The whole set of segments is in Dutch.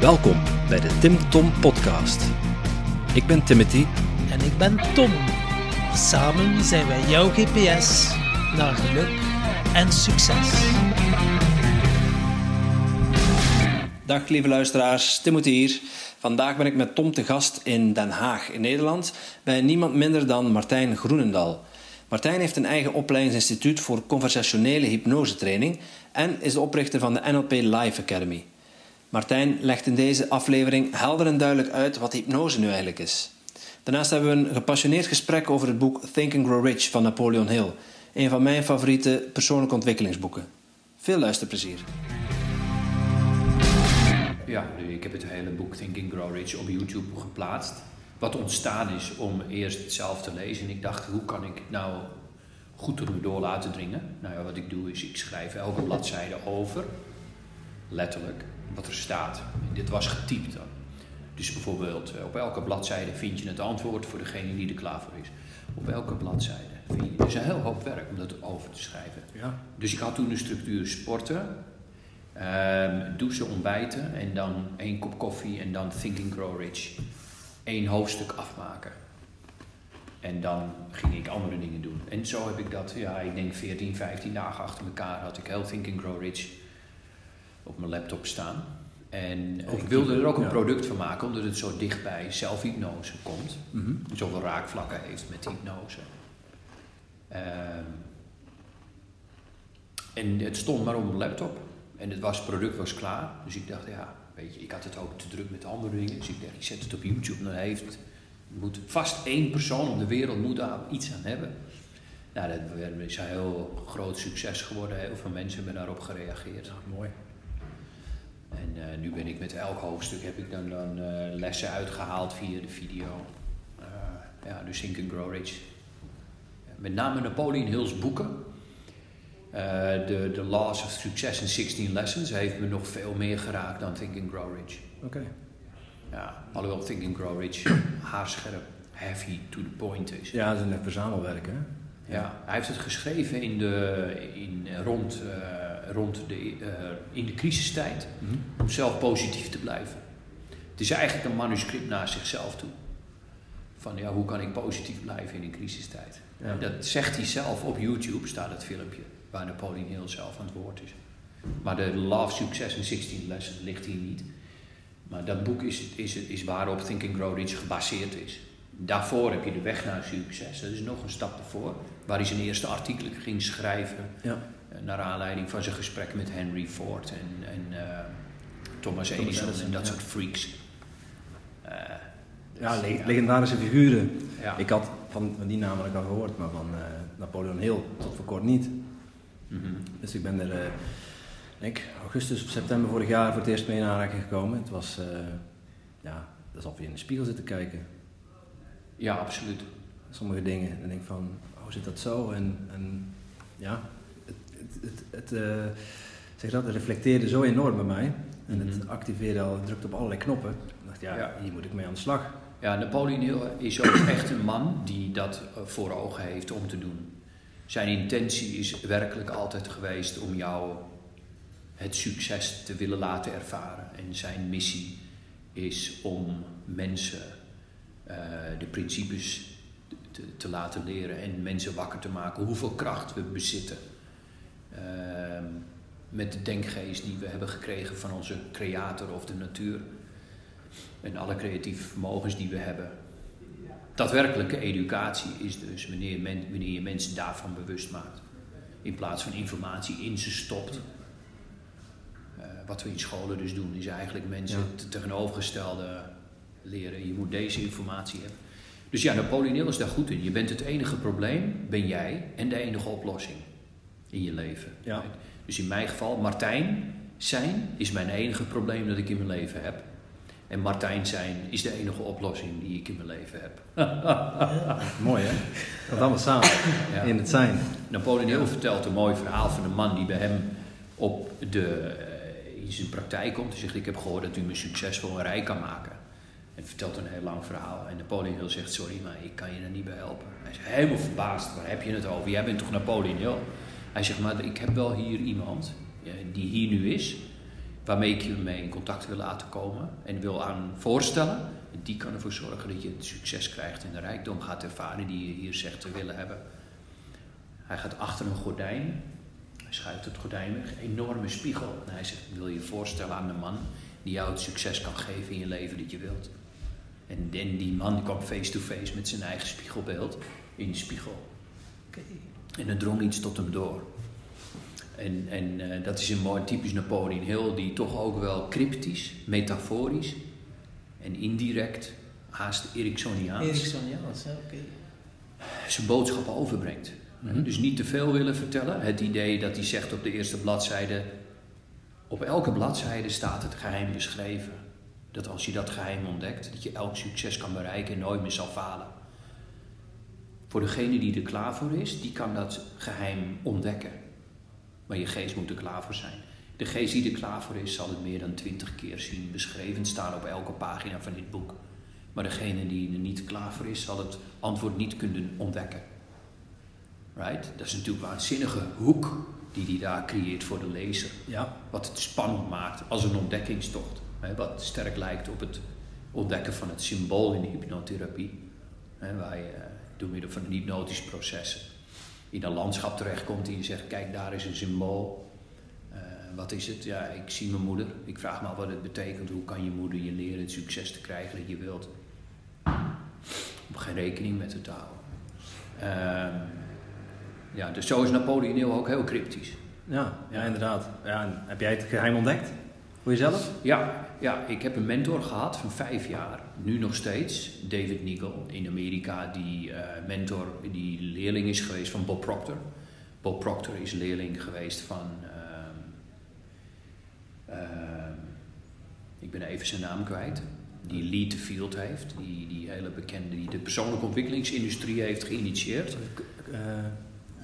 Welkom bij de Tim Tom Podcast. Ik ben Timothy. En ik ben Tom. Samen zijn wij jouw GPS naar geluk en succes. Dag lieve luisteraars, Timothy hier. Vandaag ben ik met Tom te gast in Den Haag in Nederland bij niemand minder dan Martijn Groenendal. Martijn heeft een eigen opleidingsinstituut voor conversationele hypnosetraining en is de oprichter van de NLP Life Academy. Martijn legt in deze aflevering helder en duidelijk uit wat hypnose nu eigenlijk is. Daarnaast hebben we een gepassioneerd gesprek over het boek Think and Grow Rich van Napoleon Hill, een van mijn favoriete persoonlijke ontwikkelingsboeken. Veel luisterplezier. Ja, ik heb het hele boek Think and Grow Rich op YouTube geplaatst. Wat ontstaan is om eerst het zelf te lezen. En ik dacht, hoe kan ik nou goed door me door laten dringen? Nou ja, wat ik doe is, ik schrijf elke bladzijde over, letterlijk, wat er staat. Dit was getypt dan. Dus bijvoorbeeld, eh, op elke bladzijde vind je het antwoord voor degene die er klaar voor is. Op elke bladzijde vind je. Het is een heel hoop werk om dat over te schrijven. Ja. Dus ik had toen de structuur sporten, um, douchen, ontbijten en dan één kop koffie en dan Think and Grow Rich. Eén hoofdstuk afmaken. En dan ging ik andere dingen doen. En zo heb ik dat, ja, ik denk 14, 15 dagen achter elkaar had ik heel Think and Grow Rich op mijn laptop staan. En ik wilde er ook een ja. product van maken, omdat het zo dicht bij zelfhypnose komt. Mhm. Zoveel raakvlakken heeft met hypnose. Ehm, en het stond maar op mijn laptop. En het, was, het product was klaar. Dus ik dacht, ja, weet je, ik had het ook te druk met andere dingen. Dus ik dacht, ik zet het op YouTube. Dan heeft, moet vast één persoon op de wereld moet daar iets aan hebben. Nou, dat is een heel groot succes geworden. Heel veel mensen hebben daarop gereageerd. mooi. En eh, nu ben ik met elk hoofdstuk heb ik dan, dan eh, lessen uitgehaald via de video. Eh, ja, dus Think and Grow Rich. Met name Napoleon Hill's boeken. De, de Laws of Success in 16 Lessons heeft me nog veel meer geraakt dan Think and Grow Rich. Oké. Ja, alhoewel Think and Grow Rich haarscherp, heavy, to the point is. Ja, dat is een verzamelwerk, hè? Ja, hij heeft het geschreven in de, in, rond, rond de, eh, in de crisistijd Mhm. om zelf positief te blijven. Het is eigenlijk een manuscript naar zichzelf toe. Van ja, hoe kan ik positief blijven in een crisistijd? Ja. Dat zegt hij zelf op YouTube, staat het filmpje, waar Napoleon Hill zelf aan het woord is. Maar de Love, Success in 16 Lessons ligt hier niet. Maar dat boek is, is, is waarop Think and Grow Rich gebaseerd is. Daarvoor heb je de weg naar succes. Dat is nog een stap ervoor. Waar hij zijn eerste artikel ging schrijven. Ja. Eh, Naar aanleiding van zijn gesprek met Henry Ford en, en eh, Thomas Edison Edison, en dat ja. soort freaks. Eh, Ja, le- legendarische figuren. ja. Ik had van, van die ik al gehoord, maar van Napoleon Hill tot voor kort niet. Mhm. Dus ik ben er, denk ik, augustus of september vorig jaar voor het eerst mee in aanraking gekomen. Het was, ja, dat is alweer in de spiegel zitten kijken. ja, absoluut. Sommige dingen. En dan denk ik van, hoe zit dat zo? En, en ja, het, het, eh, zeg dat, het reflecteerde zo enorm bij mij. En het Mhm. activeerde al, het drukte op allerlei knoppen. Ik dacht, ja, Ja. hier moet ik mee aan de slag. Ja, Napoleon is ook echt een man die dat eh, voor ogen heeft om te doen. Zijn intentie is werkelijk altijd geweest om jou het succes te willen laten ervaren. En zijn missie is om mensen eh, de principes te, te laten leren en mensen wakker te maken hoeveel kracht we bezitten. Ehm, met de denkgeest die we hebben gekregen van onze creator of de natuur. En alle creatieve vermogens die we hebben. Daadwerkelijke educatie is dus wanneer, men, wanneer je mensen daarvan bewust maakt. In plaats van informatie in ze stopt. Eh, wat we in scholen dus doen, is eigenlijk mensen Ja. het tegenovergestelde leren. Je moet deze informatie hebben. Dus ja, Napoleon Hill is daar goed in. Je bent het enige probleem, ben jij, en de enige oplossing in je leven. Ja. Dus in mijn geval, Martijn zijn is mijn enige probleem dat ik in mijn leven heb. En Martijn zijn is de enige oplossing die ik in mijn leven heb. Mooi hè? Dat allemaal samen Ja. in het zijn. Napoleon Hill vertelt een mooi verhaal van een man die bij hem op de, eh, in zijn praktijk komt. Hij zegt, ik heb gehoord dat u me succesvol en rijk kan maken. En vertelt een heel lang verhaal. En Napoleon Hill zegt, sorry, maar ik kan je er niet bij helpen. Hij is helemaal verbaasd, waar heb je het over? Jij bent toch Napoleon Hill? Hij zegt, maar ik heb wel hier iemand die hier nu is. waarmee ik je mee in contact wil laten komen en wil aan voorstellen. En die kan ervoor zorgen dat je het succes krijgt en de rijkdom gaat ervaren die je hier zegt te willen hebben. Hij gaat achter een gordijn, hij schuift het gordijn weg, enorme spiegel. En hij zegt, wil je voorstellen aan de man die jou het succes kan geven in je leven dat je wilt. En, die man kwam face-to-face met zijn eigen spiegelbeeld in de spiegel. En er drong iets tot hem door. En, en uh, dat is een mooi typisch Napoleon Hill, die toch ook wel cryptisch, metaforisch en indirect, haast Ericksoniaans, Ericksoniaans ja, oké. zijn boodschap overbrengt. Mm Dus niet te veel willen vertellen. Het idee dat hij zegt op de eerste bladzijde, op elke bladzijde staat het geheim beschreven. Dat als je dat geheim ontdekt, dat je elk succes kan bereiken en nooit meer zal falen. Voor degene die er klaar voor is, die kan dat geheim ontdekken. Maar je geest moet er klaar voor zijn. De geest die er klaar voor is, zal het meer dan twintig keer zien beschreven staan op elke pagina van dit boek. Maar degene die er niet klaar voor is, zal het antwoord niet kunnen ontdekken. Right? Dat is natuurlijk een waanzinnige hoek die hij daar creëert voor de lezer. Ja. Wat het spannend maakt als een ontdekkingstocht. Hè? Wat sterk lijkt op het ontdekken van het symbool in de hypnotherapie. Hè? Waar je eh, door middel van een hypnotisch proces in een landschap terechtkomt en je zegt, kijk daar is een symbool. Uh, wat is het? Ja, ik zie mijn moeder. Ik vraag me af wat het betekent. Hoe kan je moeder je leren het succes te krijgen dat je wilt? Om geen rekening met te houden. Uh, ja, dus zo is Napoleon Hill ook heel cryptisch. Ja, ja inderdaad. Ja, heb jij het geheim ontdekt? Voor jezelf? Ja, ja, ik heb een mentor gehad van vijf jaar, nu nog steeds, David Nigel in Amerika, die uh, mentor, die leerling is geweest van Bob Proctor. Bob Proctor is leerling geweest van, uh, uh, ik ben even zijn naam kwijt, die Lead the Field heeft, die, die hele bekende, die de persoonlijke ontwikkelingsindustrie heeft geïnitieerd.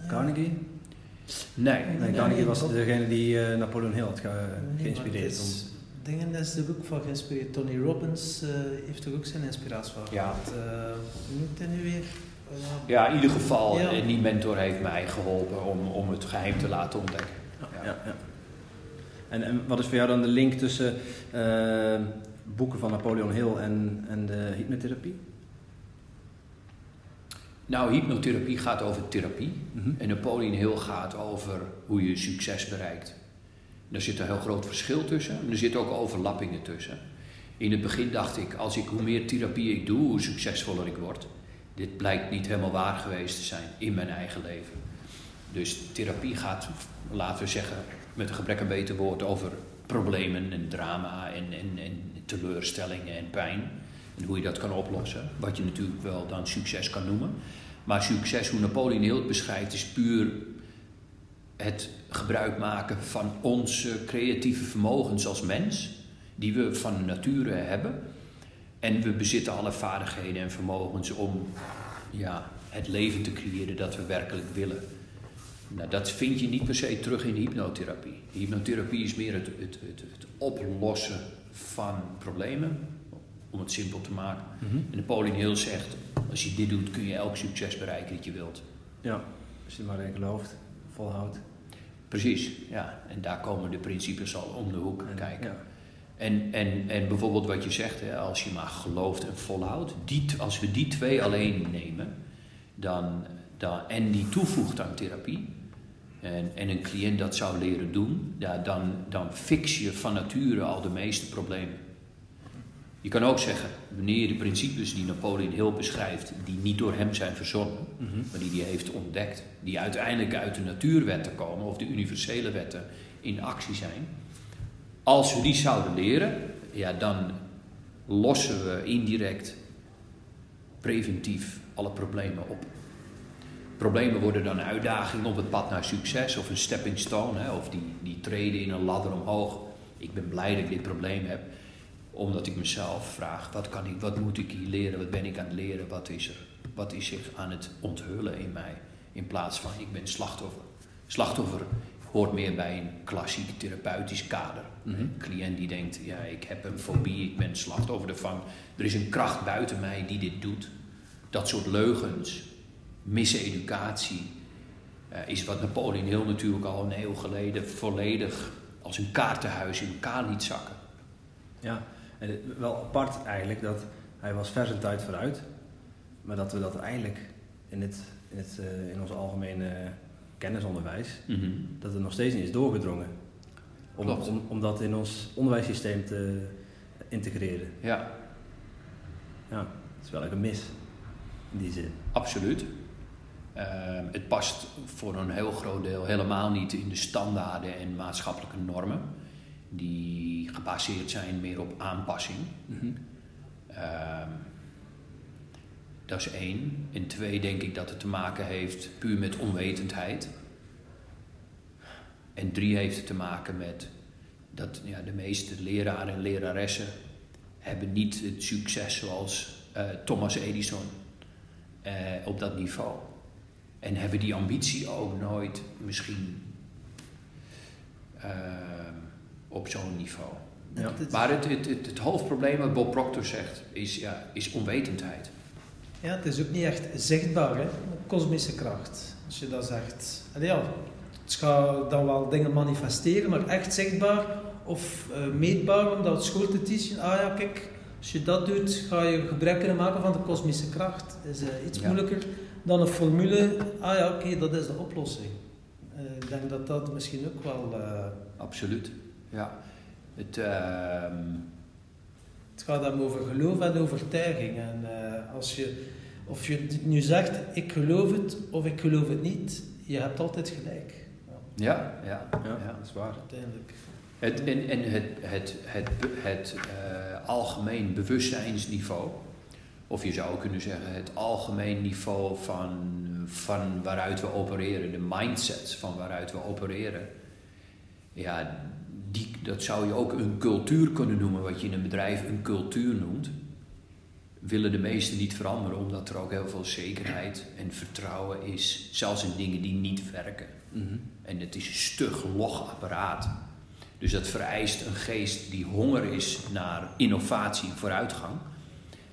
Carnegie? Nee. nee Carnegie was degene die uh, Napoleon Hill had ge geïnspireerd. Dingen, dat is de boek van geïnspireerd. Tony Robbins uh, heeft er ook zijn inspiratie van ja. gehad. Uh, hoe noemt hij nu weer? ja, in ieder geval, ja. die mentor heeft mij geholpen om, om het geheim te laten ontdekken. Ja. ja, ja. En, en wat is voor jou dan de link tussen boeken van Napoleon Hill en, en de hypnotherapie? Nou, hypnotherapie gaat over therapie. Mm -hmm. En Napoleon Hill gaat over hoe je succes bereikt. Er zit een heel groot verschil tussen. En er zitten ook overlappingen tussen. In het begin dacht ik, als ik hoe meer therapie ik doe, hoe succesvoller ik word. Dit blijkt niet helemaal waar geweest te zijn in mijn eigen leven. Dus therapie gaat, laten we zeggen, met een gebrek aan beter woord, over problemen en drama en, en, en teleurstellingen en pijn. En hoe je dat kan oplossen. Wat je natuurlijk wel dan succes kan noemen. Maar succes, hoe Napoleon Hill het beschrijft, is puur het gebruik maken van onze creatieve vermogens als mens. Die we van nature hebben. En we bezitten alle vaardigheden en vermogens om ja, het leven te creëren dat we werkelijk willen. Nou, dat vind je niet per se terug in de hypnotherapie. De hypnotherapie is meer het, het, het, het oplossen van problemen, om het simpel te maken. Mm -hmm. En Napoleon Hill zegt, als je dit doet kun je elk succes bereiken dat je wilt. Ja, als je er maar in gelooft, volhoudt. Precies, ja. En daar komen de principes al om de hoek en, kijken. Ja. En, en, en bijvoorbeeld wat je zegt, hè, als je maar gelooft en volhoudt, die, als we die twee alleen nemen, dan, dan, en die toevoegt aan therapie, en, en een cliënt dat zou leren doen, ja, dan, dan fix je van nature al de meeste problemen. Je kan ook zeggen, wanneer je de principes die Napoleon Hill beschrijft, die niet door hem zijn verzonnen, mm -hmm. maar die hij heeft ontdekt, die uiteindelijk uit de natuurwetten komen of de universele wetten in actie zijn, als we die zouden leren, ja, dan lossen we indirect preventief alle problemen op. Problemen worden dan een uitdaging op het pad naar succes of een stepping stone, hè, of die, die treden in een ladder omhoog. Ik ben blij dat ik dit probleem heb omdat ik mezelf vraag, wat, kan ik, wat moet ik hier leren, wat ben ik aan het leren, wat is er, wat is zich aan het onthullen in mij, in plaats van ik ben slachtoffer. Slachtoffer hoort meer bij een klassiek therapeutisch kader. Mm -hmm. Een cliënt die denkt, ja, ik heb een fobie, ik ben slachtoffer ervan. Er is een kracht buiten mij die dit doet. Dat soort leugens, miseducatie, uh, is wat Napoleon Hill natuurlijk al een eeuw geleden volledig als een kaartenhuis in elkaar liet zakken. Ja, en wel apart eigenlijk dat hij was vers een tijd vooruit, maar dat we dat eigenlijk in, het, in, het, eh, in ons algemene kennisonderwijs, dat het nog steeds niet is doorgedrongen. Om, om, om dat in ons onderwijssysteem te integreren. Ja, Ja, dat is wel een mis in die zin. absoluut. Ehm, het past voor een heel groot deel helemaal niet in de standaarden en maatschappelijke normen, die gebaseerd zijn meer op aanpassing. Ehm, dat is één. En twee denk ik dat het te maken heeft puur met onwetendheid. En drie heeft het te maken met dat ja, de meeste leraren en leraressen hebben niet het succes zoals eh, Thomas Edison eh, op dat niveau. En hebben die ambitie ook nooit misschien ehm, op zo'n niveau. Ja. Maar het, het, het, het hoofdprobleem wat Bob Proctor zegt is, ja, is onwetendheid. Ja, het is ook niet echt zichtbaar, hè? kosmische kracht. Als je dat zegt. Allee, ja, het gaat dan wel dingen manifesteren, maar echt zichtbaar of eh, meetbaar, omdat het school te teachen. Ah ja, kijk, als je dat doet, ga je gebruik kunnen maken van de kosmische kracht. Dat is eh, iets Ja. moeilijker dan een formule. Ah ja, oké, dat is de oplossing. Eh, ik denk dat dat misschien ook wel. eh, Absoluut. Ja. Het, ehm, Het gaat dan over geloof en overtuiging. En eh, als je, of je nu zegt, ik geloof het of ik geloof het niet, je hebt altijd gelijk. Ja, ja, ja, Ja, ja. dat is waar. uiteindelijk. Het, en en het, het, het, het eh, algemeen bewustzijnsniveau, of je zou kunnen zeggen het algemeen niveau van, van waaruit we opereren, de mindset van waaruit we opereren, ja, die, dat zou je ook een cultuur kunnen noemen, wat je in een bedrijf een cultuur noemt. Willen de meesten niet veranderen, omdat er ook heel veel zekerheid en vertrouwen is, zelfs in dingen die niet werken. Mhm. En het is een stug log apparaat. Dus dat vereist een geest die honger is naar innovatie en vooruitgang.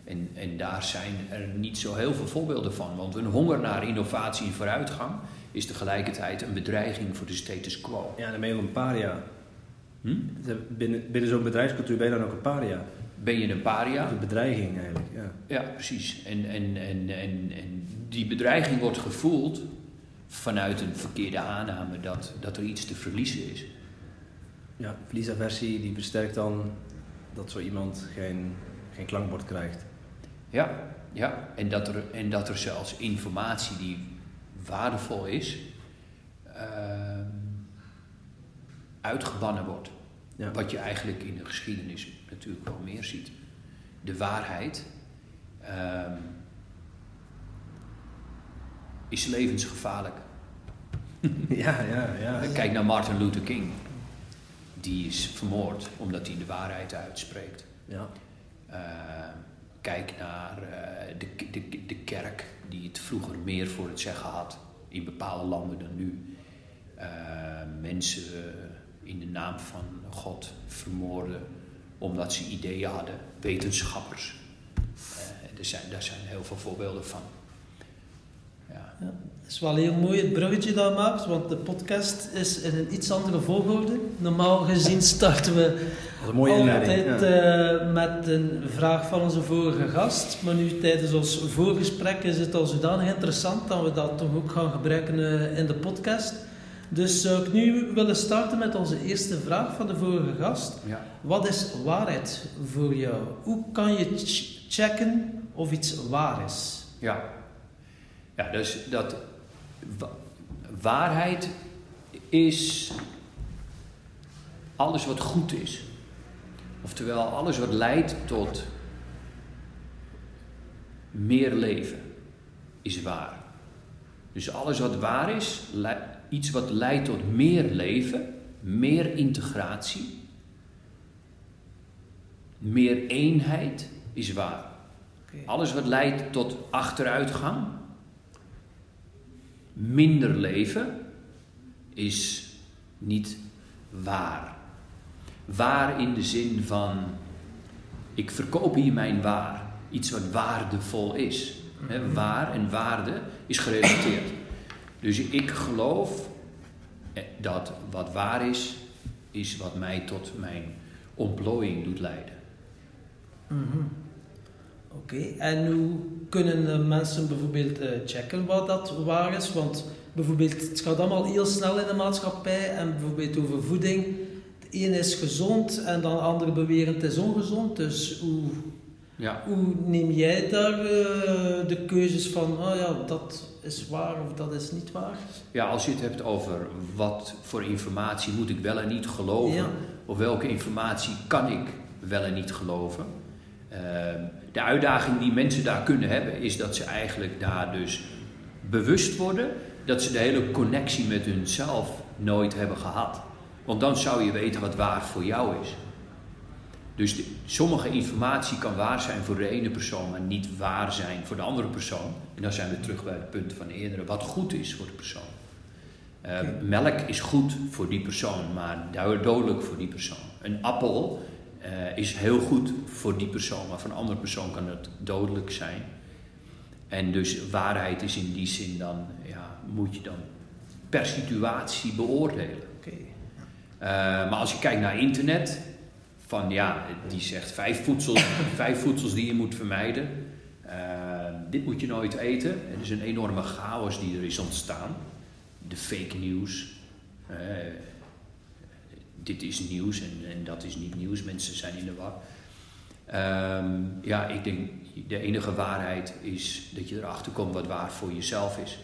En, en daar zijn er niet zo heel veel voorbeelden van. Want een honger naar innovatie en vooruitgang is tegelijkertijd een bedreiging voor de status quo. Ja, dan ben je een paria. Hm? Binnen, binnen zo'n bedrijfscultuur ben je dan ook een paria. Ben je een paria? Een bedreiging eigenlijk, ja. Ja, precies. En, en, en, en, en die bedreiging wordt gevoeld vanuit een verkeerde aanname dat, dat er iets te verliezen is. Ja, verliesaversie die versterkt dan dat zo iemand geen, geen klankbord krijgt. Ja, ja. En, dat er, en dat er zelfs informatie die waardevol is, ehm, uitgebannen wordt. Ja. Wat je eigenlijk in de geschiedenis natuurlijk wel meer ziet. De waarheid ehm, is levensgevaarlijk. ja, ja, ja. Kijk naar Martin Luther King. Die is vermoord omdat hij de waarheid uitspreekt. ja. Uh, kijk naar uh, de, de, de kerk, die het vroeger meer voor het zeggen had in bepaalde landen dan nu. Uh, mensen in de naam van God vermoorden omdat ze ideeën hadden, wetenschappers. Uh, er zijn, daar zijn heel veel voorbeelden van. Ja. Ja, het is wel heel mooi het bruggetje dat je maakt, want de podcast is in een iets andere volgorde. Normaal gezien starten we een mooie altijd ja. uh, met een vraag van onze vorige gast. Maar nu tijdens ons voorgesprek is het al zodanig interessant dat we dat toch ook gaan gebruiken uh, in de podcast. Dus zou ik nu willen starten met onze eerste vraag van de vorige gast. Ja. Wat is waarheid voor jou? Hoe kan je ch checken of iets waar is? Ja, ja dus dat wa waarheid is alles wat goed is. Oftewel, alles wat leidt tot meer leven is waar. Dus alles wat waar is, iets wat leidt tot meer leven, meer integratie, meer eenheid is waar. Okay. Alles wat leidt tot achteruitgang, minder leven, is niet waar. Waar in de zin van, ik verkoop hier mijn waar. Iets wat waardevol is. He, waar en waarde is gerelateerd. Dus ik geloof dat wat waar is, is wat mij tot mijn ontplooiing doet leiden. Mhm. Oké, en hoe kunnen eh, mensen bijvoorbeeld eh, checken wat dat waar is? Want bijvoorbeeld, het gaat allemaal heel snel in de maatschappij en bijvoorbeeld over voeding. De ene is gezond en dan de andere beweren het is ongezond. Dus hoe, Ja. hoe neem jij daar eh, de keuzes van, oh ja, dat is waar of dat is niet waar? ja, als je het hebt over wat voor informatie moet ik wel en niet geloven, Ja. of welke informatie kan ik wel en niet geloven. Ehm, de uitdaging die mensen daar kunnen hebben, is dat ze eigenlijk daar dus bewust worden dat ze de hele connectie met hunzelf nooit hebben gehad. Want dan zou je weten wat waar voor jou is. Dus de- sommige informatie kan waar zijn voor de ene persoon, maar niet waar zijn voor de andere persoon. En dan zijn we terug bij het punt van eerdere, wat goed is voor de persoon. Eh. Melk is goed voor die persoon, maar do- dodelijk voor die persoon. Een appel eh, is heel goed voor die persoon, maar voor een andere persoon kan het dodelijk zijn. En dus waarheid is in die zin dan, ja, moet je dan per situatie beoordelen. Eh, maar als je kijkt naar internet, van ja, die zegt vijf voedsels, vijf voedsels die je moet vermijden. Eh, dit moet je nooit eten. Er is een enorme chaos die er is ontstaan. De fake news. Eh, dit is nieuws en, en dat is niet nieuws. Mensen zijn in de war. Ehm, ja, ik denk de enige waarheid is dat je erachter komt wat waar voor jezelf is.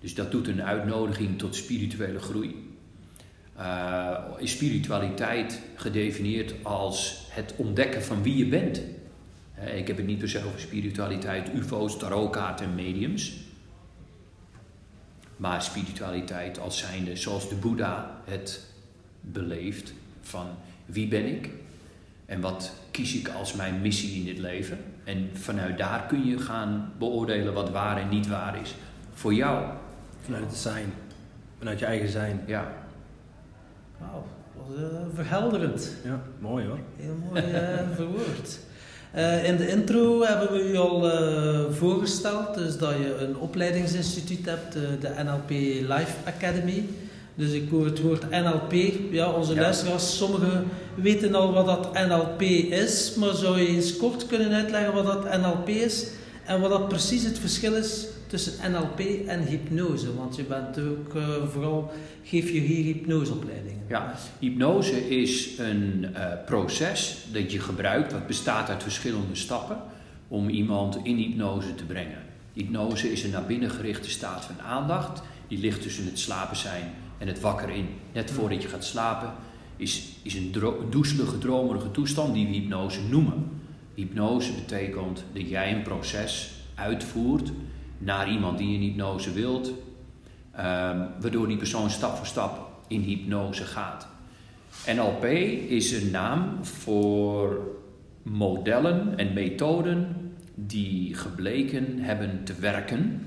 Dus dat doet een uitnodiging tot spirituele groei. Uh, is spiritualiteit gedefinieerd als het ontdekken van wie je bent. Uh, ik heb het niet per se over spiritualiteit, UFO's, tarotkaarten en mediums. Maar spiritualiteit als zijnde zoals de Boeddha het beleeft van wie ben ik en wat kies ik als mijn missie in dit leven. En vanuit daar kun je gaan beoordelen wat waar en niet waar is voor jou. Vanuit het zijn, vanuit je eigen zijn. Ja, Wauw, dat was uh, verhelderend. Ja, mooi hoor. Heel mooi uh, verwoord. Uh, in de intro hebben we u al uh, voorgesteld dus dat je een opleidingsinstituut hebt, uh, de NLP Life Academy. Dus ik hoor het woord NLP. Ja, onze ja. luisteraars, sommigen weten al wat dat NLP is, maar zou je eens kort kunnen uitleggen wat dat NLP is en wat dat precies het verschil is tussen NLP en hypnose? Want je bent ook uh, vooral, geef je hier hypnoseopleidingen. Ja, hypnose is een uh, proces dat je gebruikt, wat bestaat uit verschillende stappen, om iemand in hypnose te brengen. Hypnose is een naar binnen gerichte staat van aandacht, die ligt tussen het slapen zijn en het wakker in. Net voordat je gaat slapen is, is een, dro- doezelige, dromerige toestand die we hypnose noemen. Hypnose betekent dat jij een proces uitvoert naar iemand die in hypnose wilt, um, waardoor die persoon stap voor stap in hypnose gaat. NLP is een naam voor modellen en methoden die gebleken hebben te werken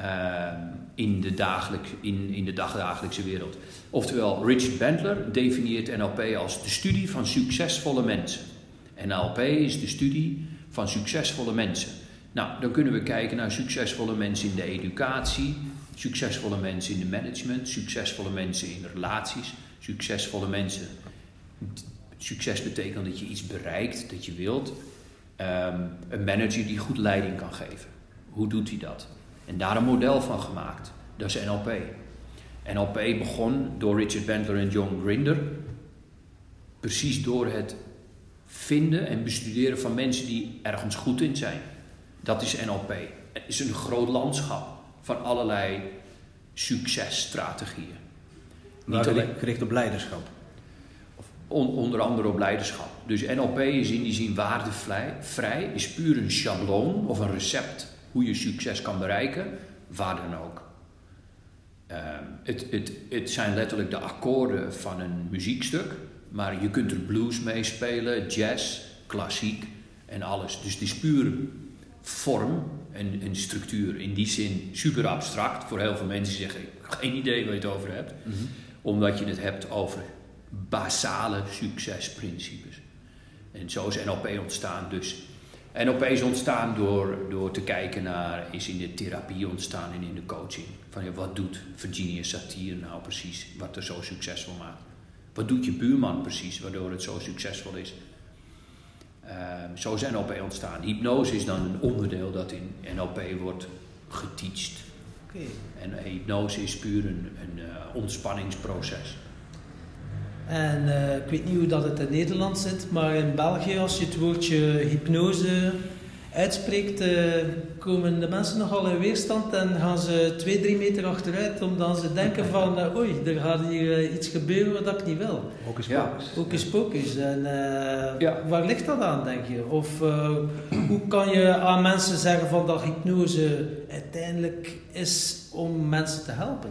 uh, in, de dagelijk, in, in de dagdagelijkse wereld. Oftewel, Richard Bandler definieert NLP als de studie van succesvolle mensen. NLP is de studie van succesvolle mensen. Nou, dan kunnen we kijken naar succesvolle mensen in de educatie, succesvolle mensen in de management, succesvolle mensen in relaties, succesvolle mensen. Succes betekent dat je iets bereikt dat je wilt. Um, een manager die goed leiding kan geven. Hoe doet hij dat? En daar een model van gemaakt. Dat is NLP. NLP begon door Richard Bandler en John Grinder. Precies door het vinden en bestuderen van mensen die ergens goed in zijn. Dat is NLP. Het is een groot landschap van allerlei successtrategieën. Niet alleen gericht op leiderschap. On, onder andere op leiderschap. Dus NLP is in die zin waardevrij, is puur een schabloon of een recept hoe je succes kan bereiken, waar dan ook. Uh, het, het, het zijn letterlijk de akkoorden van een muziekstuk, maar je kunt er blues mee spelen, jazz, klassiek en alles. Dus het is puur vorm en, en, structuur. In die zin super abstract. Voor heel veel mensen die zeggen: Ik heb geen idee waar je het over hebt. Mm-hmm. Omdat je het hebt over basale succesprincipes. En zo is NLP ontstaan. Dus NLP is ontstaan door, door te kijken naar, is in de therapie ontstaan en in de coaching. Van ja, wat doet Virginia Satir nou precies, wat er zo succesvol maakt? Wat doet je buurman precies waardoor het zo succesvol is? Ehm, zo zijn NLP ontstaan. Hypnose is dan een onderdeel dat in NLP wordt geteacht. Oké. En hypnose is puur een, een eh, ontspanningsproces. En eh, ik weet niet hoe dat het in Nederland zit, maar in België, als je het woordje hypnose uitspreekt, eh, komen de mensen nogal in weerstand en gaan ze twee, drie meter achteruit, omdat ze denken van, uh, oei, er gaat hier iets gebeuren wat ik niet wil. Ook pocus. Ook is pocus. En eh, Ja. waar ligt dat aan, denk je? Of eh, hoe kan je aan mensen zeggen van dat hypnose uiteindelijk is om mensen te helpen?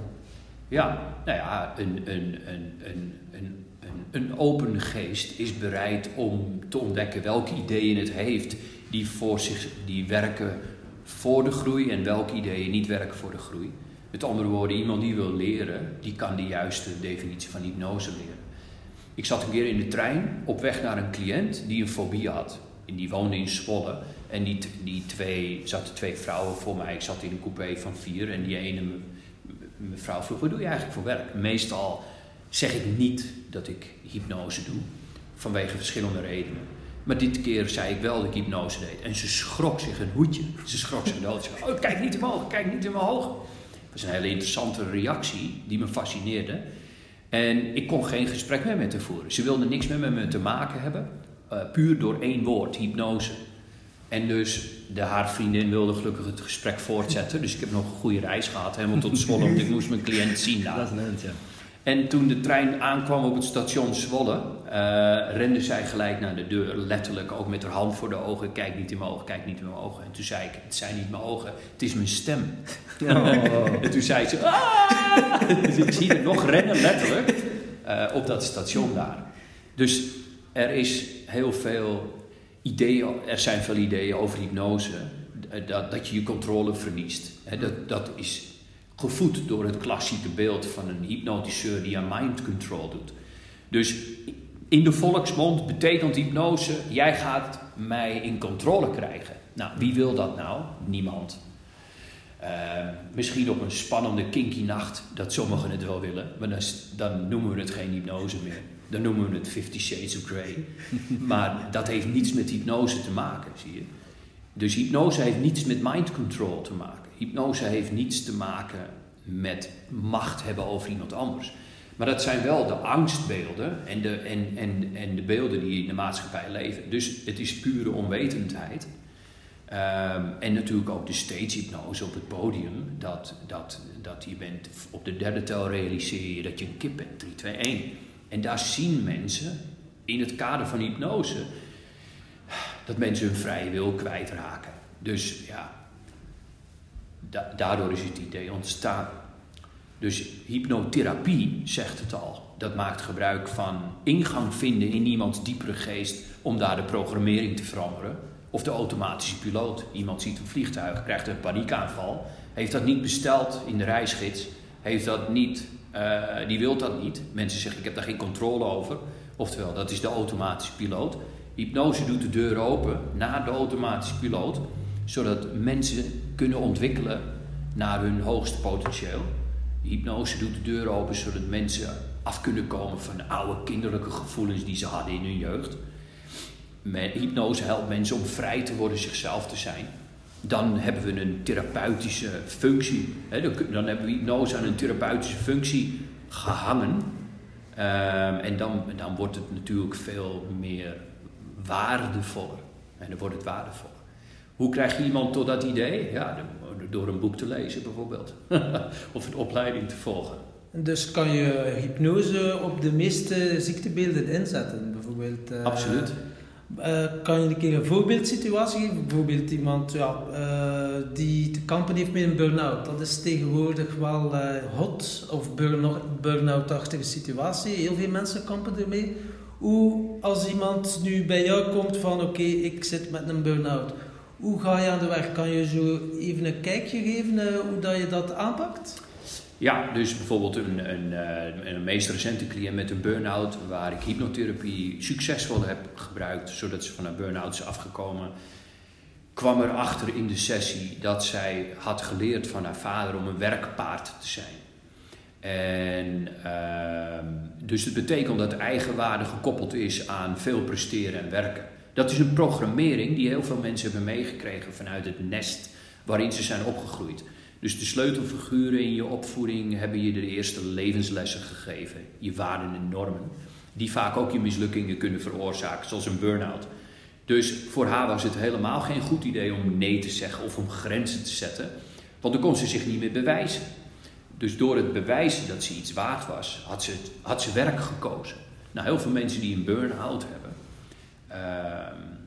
Ja, nou ja, een, een, een, een, een, een, een open geest is bereid om te ontdekken welke ideeën het heeft die, voor zich, die werken voor de groei en welke ideeën niet werken voor de groei. Met andere woorden, iemand die wil leren, die kan de juiste definitie van hypnose leren. Ik zat een keer in de trein op weg naar een cliënt die een fobie had. En die woonde in Zwolle. En die, die twee, zaten twee vrouwen voor mij. Ik zat in een coupé van vier. En die ene me- me- mevrouw vroeg, wat doe je eigenlijk voor werk? Meestal zeg ik niet dat ik hypnose doe. Vanwege verschillende redenen. Maar dit keer zei ik wel dat ik hypnose deed. En ze schrok zich een hoedje. Ze schrok zich dood. Ze zei, oh, kijk niet ogen, kijk niet ogen. Dat was een hele interessante reactie die me fascineerde. En ik kon geen gesprek meer met haar voeren. Ze wilde niks meer met me te maken hebben. eh, puur door één woord, hypnose. En dus de, haar vriendin wilde gelukkig het gesprek voortzetten. Dus ik heb nog een goede reis gehad, helemaal tot Zwolle. Want ik moest mijn cliënt zien daar. Dat is ja. En toen de trein aankwam op het station Zwolle, rende zij gelijk naar de deur. Letterlijk ook met haar hand voor de ogen. Kijk niet in mijn ogen, kijk niet in mijn ogen. En toen zei ik, het zijn niet mijn ogen, het is mijn stem. En toen zei ze, "Ah!" Dus ik zie het nog rennen, letterlijk, eh, op dat station daar. Dus er is heel veel ideeën, er zijn veel ideeën over hypnose, eh, dat, dat je je controle verliest. Dat, dat is gevoed door het klassieke beeld van een hypnotiseur die aan mind control doet. Dus in de volksmond betekent hypnose, jij gaat mij in controle krijgen. Nou, wie wil dat nou? Niemand. Eh, misschien op een spannende kinky nacht dat sommigen het wel willen, maar dan, dan noemen we het geen hypnose meer. Dan noemen we het Fifty Shades of Grey. maar dat heeft niets met hypnose te maken, zie je. Dus hypnose heeft niets met mind control te maken. Hypnose heeft niets te maken met macht hebben over iemand anders. Maar dat zijn wel de angstbeelden en de, en, en, en de beelden die in de maatschappij leven. Dus het is pure onwetendheid. Ehm, en natuurlijk ook de stagehypnose op het podium. Dat, dat, dat je bent op de derde tel realiseer je dat je een kip bent. 3, 2, 1. En daar zien mensen in het kader van hypnose dat mensen hun vrije wil kwijtraken. Dus ja, da- daardoor is het idee ontstaan. Dus hypnotherapie zegt het al. Dat maakt gebruik van ingang vinden in iemands diepere geest om daar de programmering te veranderen. Of de automatische piloot. Iemand ziet een vliegtuig, krijgt een paniekaanval. Heeft dat niet besteld in de reisgids. Heeft dat niet, eh, die wil dat niet. Mensen zeggen ik heb daar geen controle over. Oftewel, dat is de automatische piloot. Hypnose doet de deur open naar de automatische piloot. Zodat mensen kunnen ontwikkelen naar hun hoogste potentieel. Hypnose doet de deur open zodat mensen af kunnen komen van oude kinderlijke gevoelens die ze hadden in hun jeugd. Hypnose helpt mensen om vrij te worden zichzelf te zijn. Dan hebben we een therapeutische functie. Dan, hebben we hypnose aan een therapeutische functie gehangen. Ehm, en dan, dan wordt het natuurlijk veel meer waardevoller. En dan wordt het waardevoller. Hoe krijg je iemand tot dat idee? Ja, door een boek te lezen bijvoorbeeld. of een opleiding te volgen. Dus kan je hypnose op de meeste ziektebeelden inzetten, bijvoorbeeld? eh, Absoluut. eh, kan je een keer een voorbeeldsituatie geven? Bijvoorbeeld iemand ja, eh, die te kampen heeft met een burn-out. Dat is tegenwoordig wel hot, of burn- burn-out-achtige situatie. Heel veel mensen kampen ermee. Hoe, als iemand nu bij jou komt van oké, ik zit met een burn-out. Hoe ga je aan de weg? Kan je zo even een kijkje geven eh, hoe dat je dat aanpakt? Ja, dus bijvoorbeeld een, een, eh, een meest recente cliënt met een burn-out, waar ik hypnotherapie succesvol heb gebruikt, zodat ze van haar burn-out is afgekomen, kwam erachter in de sessie dat zij had geleerd van haar vader om een werkpaard te zijn. En ehm, dus het betekent dat eigenwaarde gekoppeld is aan veel presteren en werken. Dat is een programmering die heel veel mensen hebben meegekregen vanuit het nest waarin ze zijn opgegroeid. Dus de sleutelfiguren in je opvoeding hebben je de eerste levenslessen gegeven, je waarden en normen, die vaak ook je mislukkingen kunnen veroorzaken, zoals een burn-out. Dus voor haar was het helemaal geen goed idee om nee te zeggen of om grenzen te zetten, want dan kon ze zich niet meer bewijzen. Dus door het bewijzen dat ze iets waard was, had ze, had ze werk gekozen. Nou, heel veel mensen die een burn-out hebben,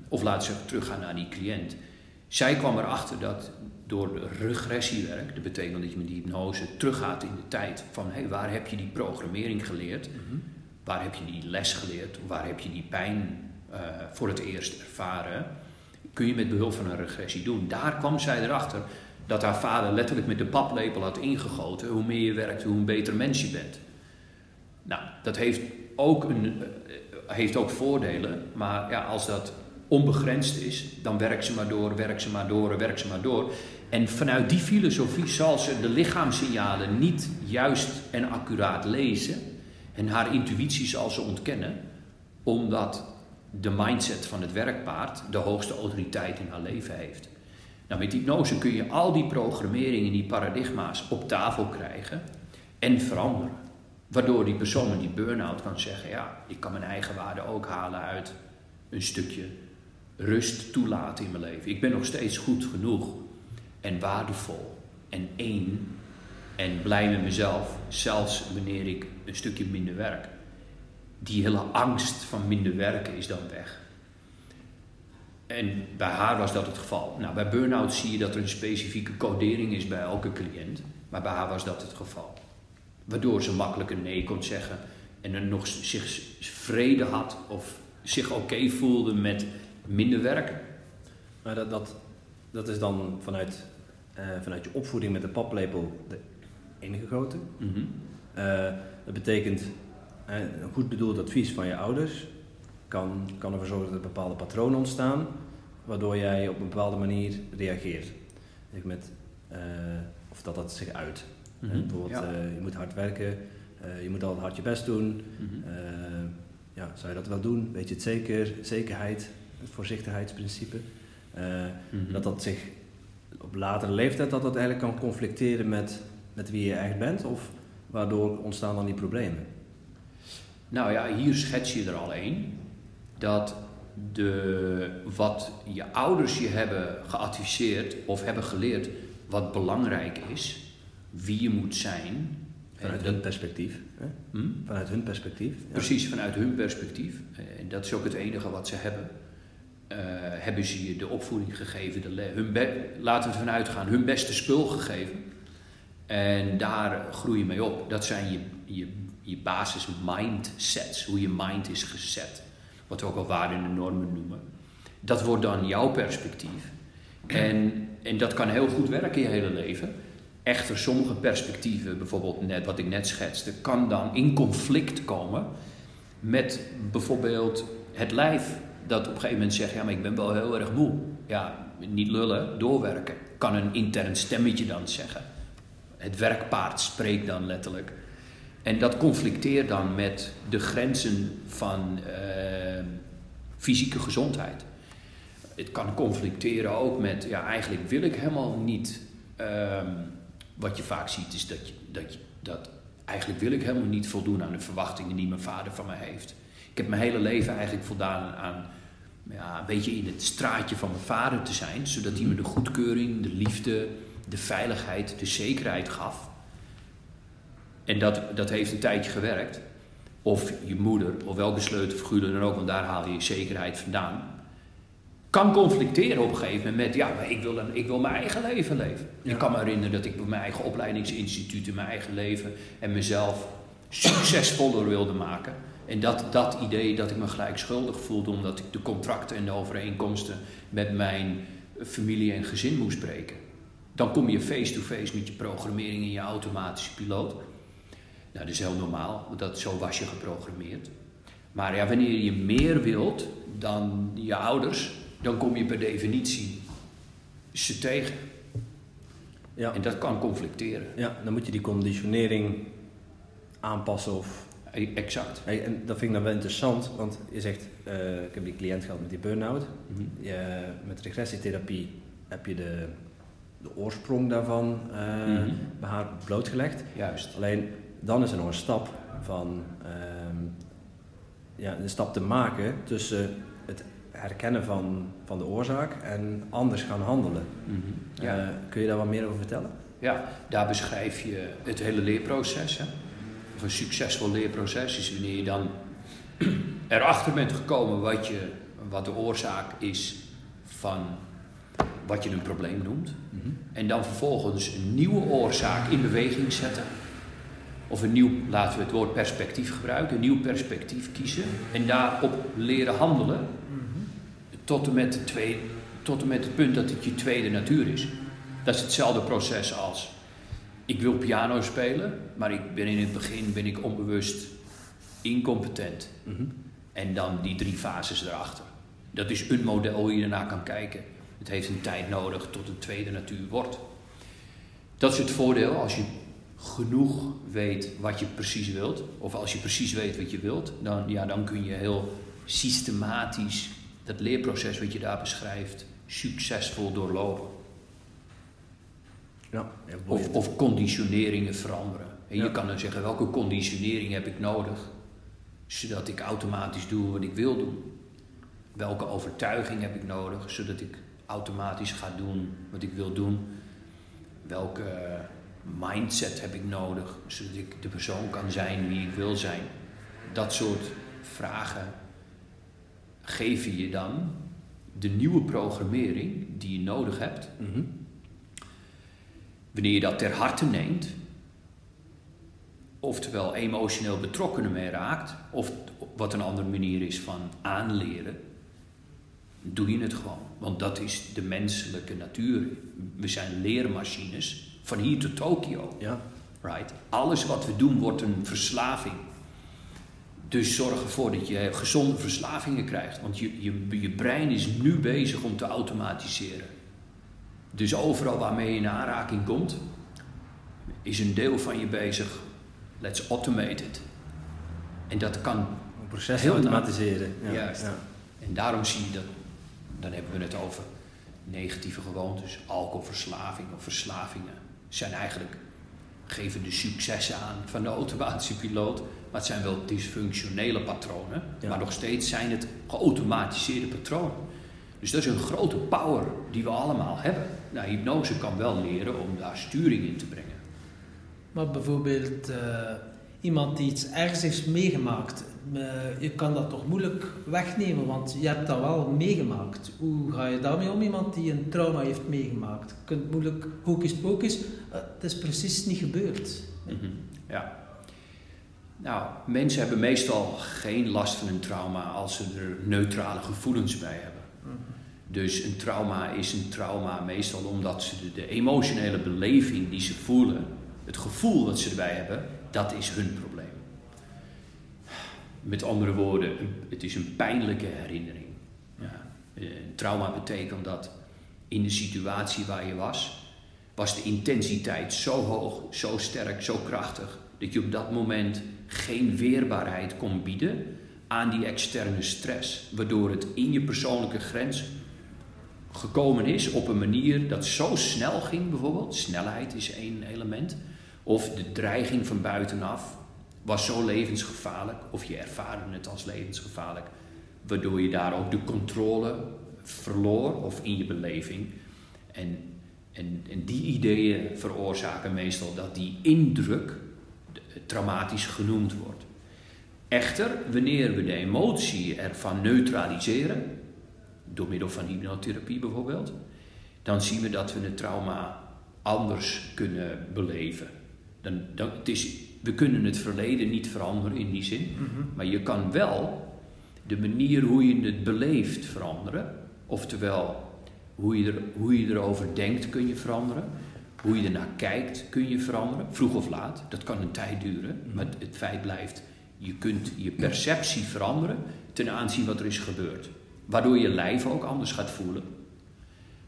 of laten ze teruggaan naar die cliënt. Zij kwam erachter dat door regressiewerk, dat betekent dat je met die hypnose teruggaat in de tijd van hey, waar heb je die programmering geleerd, mhm. waar heb je die les geleerd, waar heb je die pijn uh, voor het eerst ervaren, kun je met behulp van een regressie doen. Daar kwam zij erachter dat haar vader letterlijk met de paplepel had ingegoten. Hoe meer je werkt, hoe een beter mens je bent. Nou, dat heeft ook, een, eh, heeft ook voordelen, maar ja, als dat onbegrensd is, dan werkt ze maar door, werkt ze maar door, werkt ze maar door. En vanuit die filosofie zal ze de lichaamssignalen niet juist en accuraat lezen en haar intuïtie zal ze ontkennen, omdat de mindset van het werkpaard de hoogste autoriteit in haar leven heeft. Nou, met hypnose kun je al die programmeringen, die paradigma's op tafel krijgen en veranderen. Waardoor die persoon die burn-out kan zeggen: Ja, ik kan mijn eigen waarde ook halen uit een stukje rust toelaten in mijn leven. Ik ben nog steeds goed genoeg en waardevol en één en blij met mezelf, zelfs wanneer ik een stukje minder werk. Die hele angst van minder werken is dan weg. En bij haar was dat het geval. Nou, bij burn-out zie je dat er een specifieke codering is bij elke cliënt. Maar bij haar was dat het geval. Waardoor ze makkelijk een nee kon zeggen. En er nog zich vrede had of zich oké voelde met minder werken. Maar dat, dat, dat is dan vanuit, uh, vanuit je opvoeding met de paplepel ingegoten. Mm -hmm. uh, dat betekent uh, een goed bedoeld advies van je ouders kan, kan ervoor zorgen dat er bepaalde patronen ontstaan, waardoor jij op een bepaalde manier reageert. Met, of dat dat zich uit. Mm -hmm. Bijvoorbeeld, ja. je moet hard werken, je moet altijd hard je best doen. Mm -hmm. ja, zou je dat wel doen? Weet je het zeker? Zekerheid, het voorzichtigheidsprincipe. Uh, mm-hmm. Dat dat zich op latere leeftijd dat dat eigenlijk kan conflicteren met, met wie je echt bent, of waardoor ontstaan dan die problemen? Nou ja, hier schets je er al één. Dat de, wat je ouders je hebben geadviseerd of hebben geleerd, wat belangrijk is, wie je moet zijn. Vanuit hun perspectief. Hè? Hm? Vanuit hun perspectief. Ja. Precies, vanuit hun perspectief. En dat is ook het enige wat ze hebben. Uh, hebben ze je de opvoeding gegeven, de hun laten we ervan uitgaan, hun beste spul gegeven. En daar groei je mee op. Dat zijn je, je, je basis mindsets, hoe je mind is gezet. Wat we ook al waarden en normen noemen. Dat wordt dan jouw perspectief. En, en dat kan heel goed werken je hele leven. Echter, sommige perspectieven, bijvoorbeeld net wat ik net schetste, kan dan in conflict komen met bijvoorbeeld het lijf dat op een gegeven moment zegt, ja, maar ik ben wel heel erg moe. Ja, niet lullen, doorwerken. Kan een intern stemmetje dan zeggen. Het werkpaard spreekt dan letterlijk. En dat conflicteert dan met de grenzen van uh, fysieke gezondheid. Het kan conflicteren ook met, ja, eigenlijk wil ik helemaal niet. Uh, wat je vaak ziet is dat, je, dat, dat eigenlijk wil ik helemaal niet voldoen aan de verwachtingen die mijn vader van mij heeft. Ik heb mijn hele leven eigenlijk voldaan aan ja, een beetje in het straatje van mijn vader te zijn, zodat hij me de goedkeuring, de liefde, de veiligheid, de zekerheid gaf. En dat, dat heeft een tijdje gewerkt. Of je moeder, of welke sleutelfiguur dan ook, want daar haal je je zekerheid vandaan. Kan conflicteren op een gegeven moment met, ja, maar ik wil, een, ik wil mijn eigen leven leven. Ik kan me herinneren dat ik bij mijn eigen opleidingsinstituut in mijn eigen leven en mezelf succesvoller wilde maken. En dat, dat idee dat ik me gelijk schuldig voelde omdat ik de contracten en de overeenkomsten met mijn familie en gezin moest breken. Dan kom je face-to-face met je programmering in je automatische piloot. Nou, dat is heel normaal, want dat, zo was je geprogrammeerd. Maar ja, wanneer je meer wilt dan je ouders, dan kom je per definitie ze tegen. Ja. En dat kan conflicteren. Ja, dan moet je die conditionering aanpassen of... E- Exact. Hey, en dat vind ik dan wel interessant, want je zegt, eh, ik heb die cliënt gehad met die burn-out. Mhm. Je, met regressietherapie heb je de, de oorsprong daarvan Mhm. bij haar blootgelegd. Juist. Alleen dan is er nog een stap van ehm, ja, een stap te maken tussen het herkennen van, van de oorzaak en anders gaan handelen. Mhm. Ja. Eh, kun je daar wat meer over vertellen? Ja, daar beschrijf je het hele leerproces. Hè? Of een succesvol leerproces is wanneer je dan erachter bent gekomen wat, je, wat de oorzaak is van wat je een probleem noemt. En dan vervolgens een nieuwe oorzaak in beweging zetten. Of een nieuw, laten we het woord perspectief gebruiken, een nieuw perspectief kiezen. En daarop leren handelen tot en met, de twee, tot en met het punt dat het je tweede natuur is. Dat is hetzelfde proces als ik wil piano spelen, maar ik ben in het begin ben ik onbewust incompetent. En dan die drie fases erachter. Dat is een model hoe je ernaar kan kijken. Het heeft een tijd nodig tot een tweede natuur wordt. Dat is het voordeel als je genoeg weet wat je precies wilt. Of als je precies weet wat je wilt, dan, ja, dan kun je heel systematisch dat leerproces wat je daar beschrijft succesvol doorlopen. Ja, Of, of conditioneringen veranderen. En Ja. je kan dan zeggen, welke conditionering heb ik nodig? Zodat ik automatisch doe wat ik wil doen. Welke overtuiging heb ik nodig? Zodat ik automatisch ga doen wat ik wil doen. Welke mindset heb ik nodig? Zodat ik de persoon kan zijn wie ik wil zijn. Dat soort vragen geven je dan de nieuwe programmering die je nodig hebt Mhm. Wanneer je dat ter harte neemt, oftewel emotioneel betrokken ermee raakt, of wat een andere manier is van aanleren, doe je het gewoon. Want dat is de menselijke natuur. We zijn leermachines van hier tot Tokio. Ja, Right? Alles wat we doen wordt een verslaving. Dus zorg ervoor dat je gezonde verslavingen krijgt. Want je, je, je brein is nu bezig om te automatiseren. Dus overal waarmee je in aanraking komt, is een deel van je bezig. Let's automate it. En dat kan. een proces Heel automatiseren. Ja, Juist. Ja. En daarom zie je dat. Dan hebben we het over negatieve gewoontes, alcoholverslaving of verslavingen. Zijn eigenlijk. geven de successen aan van de automatische piloot. Maar het zijn wel dysfunctionele patronen. Ja. Maar nog steeds zijn het geautomatiseerde patronen. Dus dat is een grote power die we allemaal hebben. Nou, hypnose kan wel leren om daar sturing in te brengen. Maar bijvoorbeeld eh, iemand die iets ergs heeft meegemaakt, eh, je kan dat toch moeilijk wegnemen, want je hebt dat wel meegemaakt. Hoe ga je daarmee om? Iemand die een trauma heeft meegemaakt. Je kunt moeilijk hocus pocus, eh, het is precies niet gebeurd. Mhm, Ja. Nou, mensen hebben meestal geen last van een trauma als ze er neutrale gevoelens bij hebben. Dus een trauma is een trauma meestal omdat ze de, de emotionele beleving die ze voelen, het gevoel dat ze erbij hebben, dat is hun probleem. Met andere woorden, het is een pijnlijke herinnering. Ja. Een trauma betekent dat in de situatie waar je was, was de intensiteit zo hoog, zo sterk, zo krachtig, dat je op dat moment geen weerbaarheid kon bieden aan die externe stress, waardoor het in je persoonlijke grens gekomen is op een manier dat zo snel ging, bijvoorbeeld. Snelheid is één element. Of de dreiging van buitenaf was zo levensgevaarlijk, of je ervaarde het als levensgevaarlijk, waardoor je daar ook de controle verloor of in je beleving. En, en, en die ideeën veroorzaken meestal dat die indruk traumatisch genoemd wordt. Echter, wanneer we de emotie ervan neutraliseren, door middel van hypnotherapie bijvoorbeeld, dan zien we dat we het trauma anders kunnen beleven. Dan, dan, het is, we kunnen het verleden niet veranderen in die zin, maar je kan wel de manier hoe je het beleeft veranderen. Oftewel, hoe je, er, hoe je erover denkt kun je veranderen. Hoe je ernaar kijkt kun je veranderen, vroeg of laat. Dat kan een tijd duren, maar het, feit blijft, je kunt je perceptie veranderen ten aanzien wat er is gebeurd. Waardoor je lijf ook anders gaat voelen.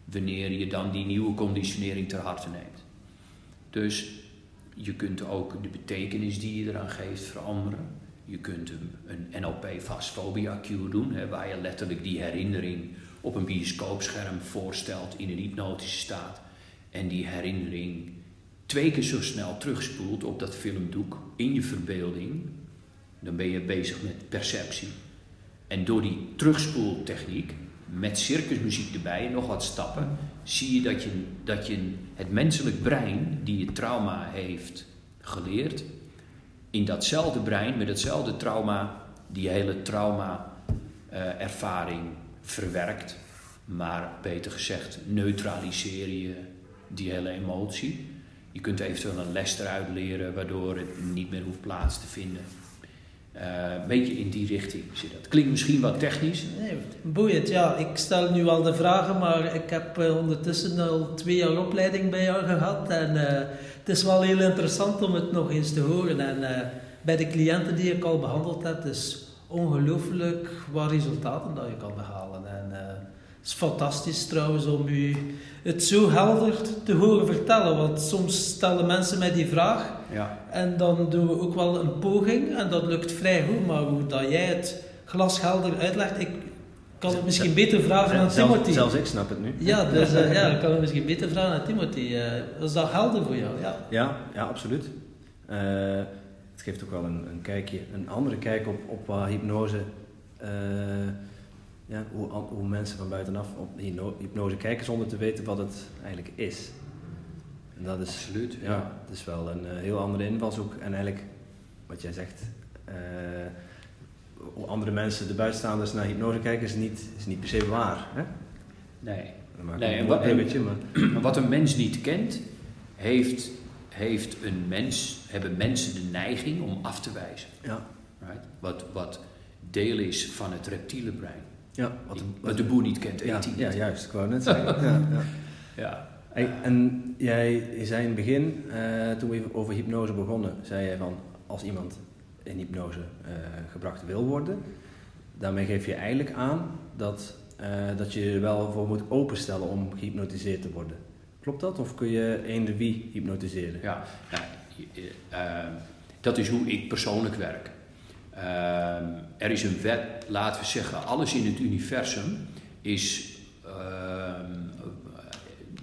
Wanneer je dan die nieuwe conditionering ter harte neemt. Dus je kunt ook de betekenis die je eraan geeft veranderen. Je kunt een, een NLP fastphobia cue doen, hè, waar je letterlijk die herinnering op een bioscoopscherm voorstelt in een hypnotische staat. En die herinnering twee keer zo snel terugspoelt op dat filmdoek in je verbeelding. Dan ben je bezig met perceptie. En door die terugspoeltechniek, met circusmuziek erbij nog wat stappen, zie je dat je, dat je het menselijk brein, die je trauma heeft geleerd, in datzelfde brein, met hetzelfde trauma, die hele trauma-ervaring verwerkt. Maar beter gezegd, neutraliseer je die hele emotie. Je kunt eventueel een les eruit leren, waardoor het niet meer hoeft plaats te vinden. Uh, een beetje in die richting zit dat. Klinkt misschien wat technisch. Nee, boeiend. Ja, ik stel nu al de vragen, maar ik heb uh, ondertussen al twee jaar opleiding bij jou gehad. En uh, het is wel heel interessant om het nog eens te horen. En bij de cliënten die ik al behandeld heb, is ongelooflijk wat resultaten dat je kan behalen. En het is fantastisch trouwens om u het zo helder te horen vertellen. Want soms stellen mensen mij die vraag ja. en dan doen we ook wel een poging en dat lukt vrij goed. Maar hoe dat jij het glashelder uitlegt, ik kan het misschien beter vragen aan Timothy. Zelfs ik snap het nu. Ja, dus uh, ja, ik kan het misschien beter vragen aan Timothy. Uh, is dat helder voor jou? Ja, ja, ja absoluut. Uh, het geeft ook wel een, een, kijkje, een andere kijk op, op wat hypnose ja, hoe, hoe mensen van buitenaf op hypnose kijken zonder te weten wat het eigenlijk is. En dat is, Absoluut, ja. Het is wel een uh, heel andere invalshoek. En eigenlijk, wat jij zegt, uh, hoe andere mensen, de buitenstaanders, naar hypnose kijken, is niet, is niet per se waar. Hè? Nee. nee en wat, en, maar. maar wat een mens niet kent, heeft, heeft een mens, hebben mensen de neiging om af te wijzen. Ja. Right? Wat, wat deel is van het reptiele brein. Ja, wat, wat de boer niet kent, ja, hij niet. Ja, juist. Ik wou net zeggen. ja, ja. ja. Hey, en jij zei in het begin, uh, toen we over hypnose begonnen, zei jij van als iemand in hypnose uh, gebracht wil worden, daarmee geef je eigenlijk aan dat, uh, dat je er wel voor moet openstellen om gehypnotiseerd te worden. Klopt dat? Of kun je eender wie hypnotiseren? Ja, nou, dat is hoe ik persoonlijk werk. Ehm, er is een wet, laten we zeggen, alles in het universum is. Ehm,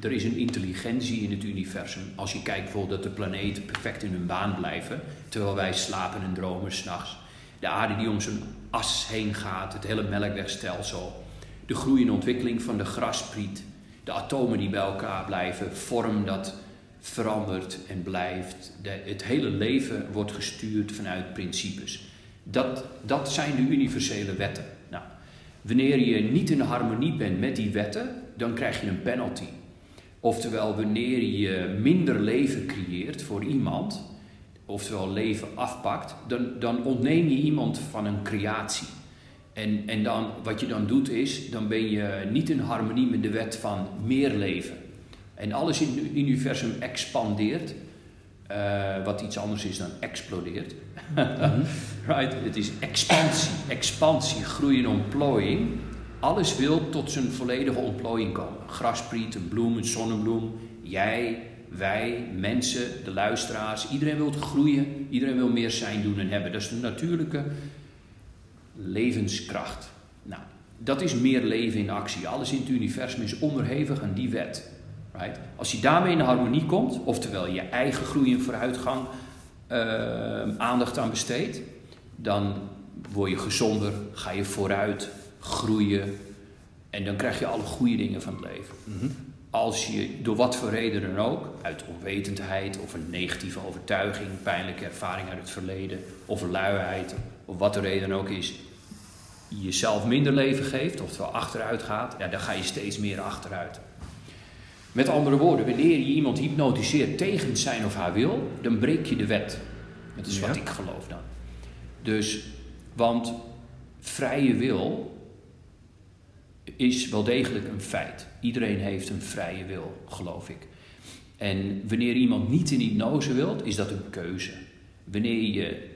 er is een intelligentie in het universum. Als je kijkt bijvoorbeeld dat de planeten perfect in hun baan blijven, terwijl wij slapen en dromen s'nachts. De aarde die om zijn as heen gaat, het hele melkwegstelsel. De groei en ontwikkeling van de graspriet. De atomen die bij elkaar blijven, vorm dat verandert en blijft. Het hele leven wordt gestuurd vanuit principes. Dat, dat zijn de universele wetten. Nou, wanneer je niet in harmonie bent met die wetten, dan krijg je een penalty. Oftewel, wanneer je minder leven creëert voor iemand, oftewel leven afpakt, dan, dan ontneem je iemand van een creatie. En, en dan, wat je dan doet is, dan ben je niet in harmonie met de wet van meer leven. En alles in het universum expandeert, uh, wat iets anders is dan explodeert. Mhm. right? Het is expansie, expansie, groei en ontplooiing. Alles wil tot zijn volledige ontplooiing komen. Graspriet, een bloem, een zonnebloem, jij, wij, mensen, de luisteraars. Iedereen wil groeien, iedereen wil meer zijn, doen en hebben. Dat is de natuurlijke levenskracht. Nou, dat is meer leven in actie. Alles in het universum is onderhevig aan die wet. Right? Als je daarmee in harmonie komt, oftewel je eigen groei en vooruitgang uh, aandacht aan besteedt, dan word je gezonder, ga je vooruit, groeien en dan krijg je alle goede dingen van het leven. Mhm. Als je door wat voor reden dan ook, uit onwetendheid of een negatieve overtuiging, pijnlijke ervaring uit het verleden of luiheid of wat de reden ook is, jezelf minder leven geeft, oftewel achteruit gaat, ja, dan ga je steeds meer achteruit. Met andere woorden, wanneer je iemand hypnotiseert tegen zijn of haar wil, dan breek je de wet. Dat is wat ik geloof dan. Dus, want vrije wil is wel degelijk een feit. Iedereen heeft een vrije wil, geloof ik. En wanneer iemand niet in hypnose wilt, is dat een keuze. Wanneer je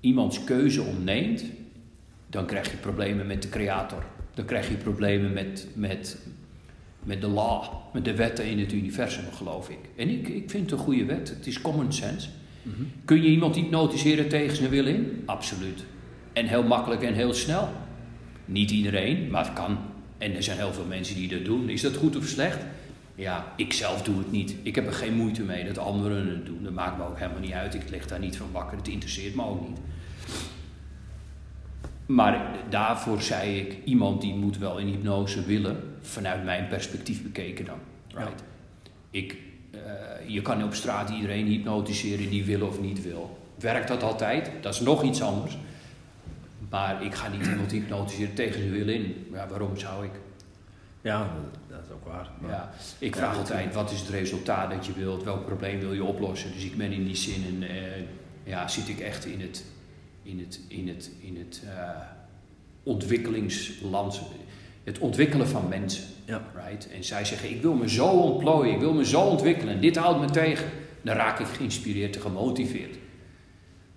iemands keuze ontneemt, dan krijg je problemen met de creator. Dan krijg je problemen met, met met de law, met de wetten in het universum, geloof ik. En ik, ik vind het een goede wet. Het is common sense. Kun je iemand hypnotiseren tegen zijn wil in? Absoluut. En heel makkelijk en heel snel. Niet iedereen, maar het kan. En er zijn heel veel mensen die dat doen. Is dat goed of slecht? Ja, ik zelf doe het niet. Ik heb er geen moeite mee dat anderen het doen. Dat maakt me ook helemaal niet uit. Ik lig daar niet van wakker. Het interesseert me ook niet. Maar daarvoor zei ik, iemand die moet wel in hypnose willen, vanuit mijn perspectief bekeken dan. Right? Ik, uh, je kan op straat iedereen hypnotiseren die wil of niet wil. Werkt dat altijd? Dat is nog iets anders. Maar ik ga niet iemand hypnotiseren tegen zijn wil in. Ja, waarom zou ik? Ja, dat is ook waar. Maar... Ja, ik vraag ja, altijd, wat is het resultaat dat je wilt? Welk probleem wil je oplossen? Dus ik ben in die zin, en, uh, ja, zit ik echt in het, in het, in het, in het uh, ontwikkelingsland, het ontwikkelen van mensen. Ja. Right? En zij zeggen, ik wil me zo ontplooien, ik wil me zo ontwikkelen. En dit houdt me tegen. Dan raak ik geïnspireerd en gemotiveerd.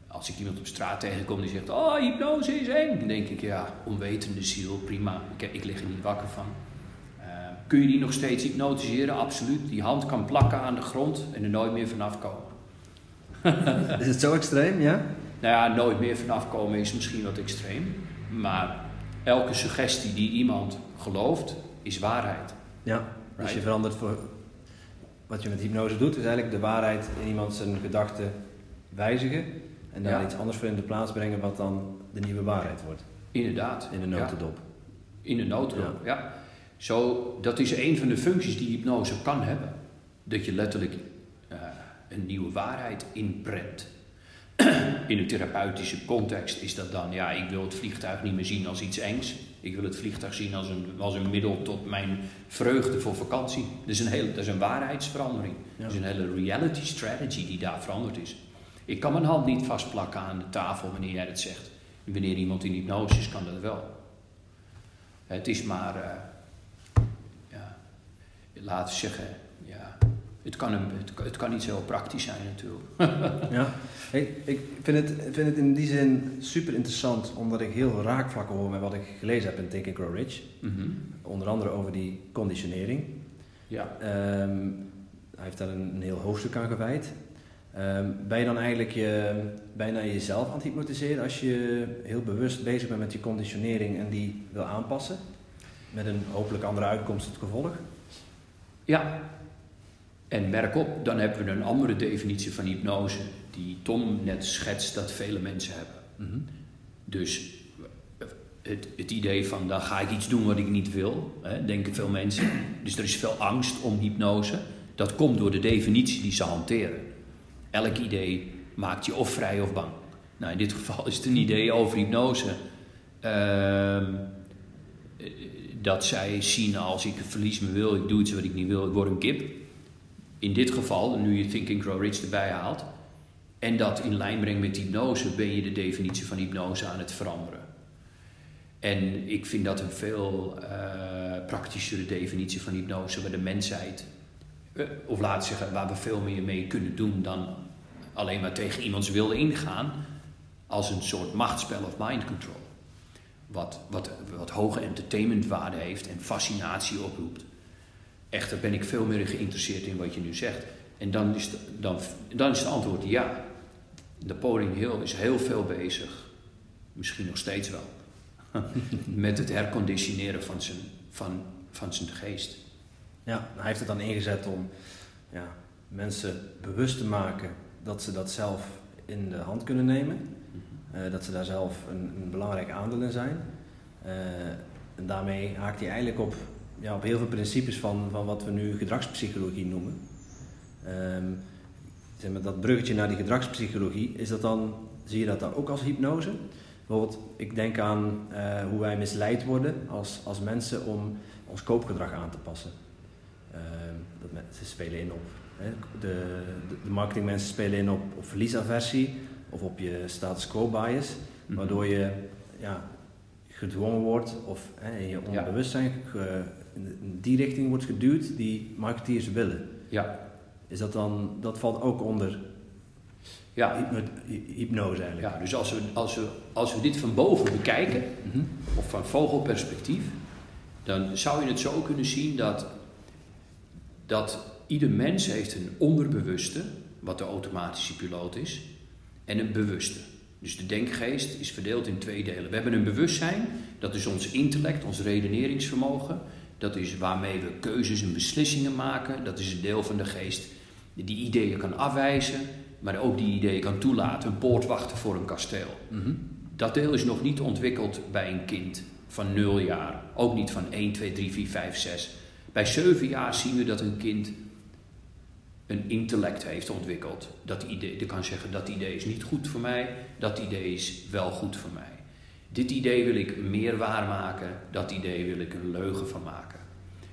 Als ik iemand op straat tegenkom die zegt, oh, hypnose is eng. Dan denk ik, ja, onwetende ziel, prima. Ik, ik lig er niet wakker van. Uh, kun je die nog steeds hypnotiseren? Absoluut. Die hand kan plakken aan de grond en er nooit meer vanaf komen. is het zo extreem, ja? Nou ja, nooit meer vanaf komen is misschien wat extreem. Maar elke suggestie die iemand gelooft, is waarheid. Ja, dus je verandert voor... Wat je met hypnose doet, is eigenlijk de waarheid in iemand zijn gedachten wijzigen. En daar ja. iets anders voor in de plaats brengen wat dan de nieuwe waarheid wordt. Inderdaad. In de notendop. Ja. In de notendop, ja. ja. Zo, dat is een van de functies die hypnose kan hebben. Dat je letterlijk uh, een nieuwe waarheid inprent. In een therapeutische context is dat dan, ja, ik wil het vliegtuig niet meer zien als iets engs. Ik wil het vliegtuig zien als een, als een middel tot mijn vreugde voor vakantie. Dat is een, hele, dat is een waarheidsverandering. Ja. Dat is een hele reality strategy die daar veranderd is. Ik kan mijn hand niet vastplakken aan de tafel wanneer jij dat zegt. En wanneer iemand in hypnose is, kan dat wel. Het is maar, uh, ja, laten we zeggen, het kan, een, het, het, kan niet zo praktisch zijn natuurlijk. ja, hey, ik vind het, vind het in die zin super interessant, omdat ik heel raakvlakken hoor met wat ik gelezen heb in Think and Grow Rich. Mm -hmm. Onder andere over die conditionering. Ja. Um, hij heeft daar een, een heel hoofdstuk aan gewijd. Um, ben je dan eigenlijk je, bijna jezelf aan het hypnotiseren als je heel bewust bezig bent met die conditionering en die wil aanpassen? Met een hopelijk andere uitkomst tot gevolg? Ja. En merk op, dan hebben we een andere definitie van hypnose die Tom net schetst dat vele mensen hebben. Mm -hmm. Dus het, het, idee van dan ga ik iets doen wat ik niet wil, hè, denken veel mensen. Dus er is veel angst om hypnose. Dat komt door de definitie die ze hanteren. Elk idee maakt je of vrij of bang. Nou, in dit geval is het een idee over hypnose. Uh, dat zij zien als ik verlies me wil, ik doe iets wat ik niet wil, ik word een kip. In dit geval, nu je Think and Grow Rich erbij haalt, en dat in lijn brengt met hypnose, ben je de definitie van hypnose aan het veranderen. En ik vind dat een veel uh, praktischere definitie van hypnose, waar de mensheid of laat zeggen, waar we veel meer mee kunnen doen dan alleen maar tegen iemands wil ingaan, als een soort machtsspel of mind control. Wat, wat, wat hoge entertainmentwaarde heeft en fascinatie oproept. Echter ben ik veel meer geïnteresseerd in wat je nu zegt. En dan is, de, dan, dan is het antwoord ja. Napoleon Hill is heel veel bezig, misschien nog steeds wel, met het herconditioneren van zijn, van, van zijn geest. Ja, hij heeft het dan ingezet om ja, mensen bewust te maken dat ze dat zelf in de hand kunnen nemen. Uh, dat ze daar zelf een, een belangrijk aandeel in zijn. Uh, en daarmee haakt hij eigenlijk op, ja, op heel veel principes van, van wat we nu gedragspsychologie noemen. Um, zeg maar, dat bruggetje naar die gedragspsychologie, is dat dan, zie je dat dan ook als hypnose? Bijvoorbeeld, ik denk aan uh, hoe wij misleid worden als, als mensen om ons koopgedrag aan te passen. dat met, ze spelen in op hè, de, de marketingmensen spelen in op, op verliesaversie of op je status quo bias, Mhm. waardoor je ja, gedwongen wordt of hè, in je onbewustzijn ge- in die richting wordt geduwd die marketeers willen. Ja, Is dat dan, dat valt ook onder ja. hypno- hy- hypnose eigenlijk? ja dus als we, als, we, als we dit van boven bekijken, Mhm. of van vogelperspectief, dan zou je het zo kunnen zien dat dat ieder mens heeft een onderbewuste, wat de automatische piloot is, en een bewuste. Dus de denkgeest is verdeeld in twee delen. We hebben een bewustzijn, dat is ons intellect, ons redeneringsvermogen. Dat is waarmee we keuzes en beslissingen maken. Dat is een deel van de geest die ideeën kan afwijzen, maar ook die ideeën kan toelaten. Een poortwachter voor een kasteel. Mhm. Dat deel is nog niet ontwikkeld bij een kind van 0 jaar. Ook niet van 1, 2, 3, 4, 5, 6. Bij 7 jaar zien we dat een kind een intellect heeft ontwikkeld. Dat idee, dat kan zeggen dat idee is niet goed voor mij, dat idee is wel goed voor mij. Dit idee wil ik meer waarmaken, dat idee wil ik een leugen van maken.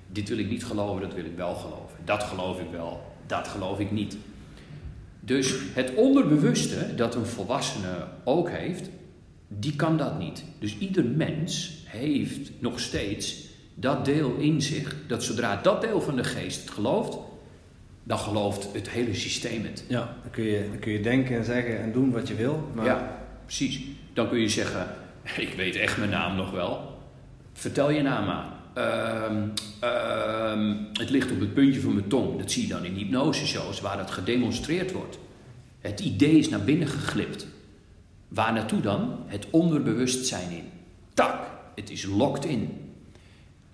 Dit wil ik niet geloven, dat wil ik wel geloven. Dat geloof ik wel, dat geloof ik niet. Dus het onderbewuste dat een volwassene ook heeft, die kan dat niet. Dus ieder mens heeft nog steeds dat deel in zich, dat zodra dat deel van de geest het gelooft, dan gelooft het hele systeem het. Ja, dan kun, je, dan kun je denken en zeggen en doen wat je wil. Maar... Ja, precies. Dan kun je zeggen, ik weet echt mijn naam nog wel. Vertel je naam aan. Ehm, ehm, het ligt op het puntje van mijn tong. Dat zie je dan in hypnoseshows waar dat gedemonstreerd wordt. Het idee is naar binnen geglipt. Waar naartoe dan? Het onderbewustzijn in. Tak, het is locked in.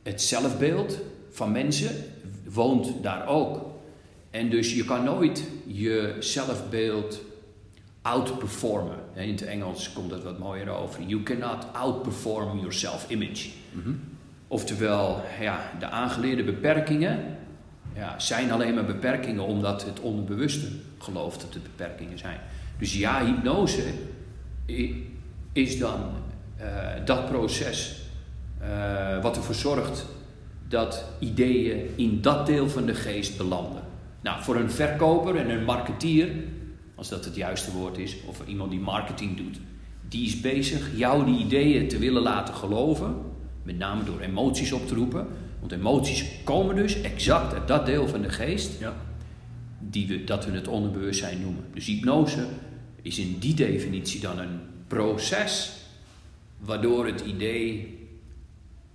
Het zelfbeeld van mensen woont daar ook. En dus je kan nooit je zelfbeeld outperformen. In het Engels komt dat wat mooier over. You cannot outperform your self-image. Oftewel, ja, de aangeleerde beperkingen ja, zijn alleen maar beperkingen omdat het onderbewuste gelooft dat het beperkingen zijn. Dus ja, hypnose is dan eh, dat proces eh, wat ervoor zorgt dat ideeën in dat deel van de geest belanden. Nou, voor een verkoper en een marketeer, als dat het juiste woord is, of iemand die marketing doet, die is bezig jou die ideeën te willen laten geloven, met name door emoties op te roepen. Want emoties komen dus exact uit dat deel van de geest Ja. die we, dat we het onderbewustzijn noemen. Dus hypnose is in die definitie dan een proces waardoor het idee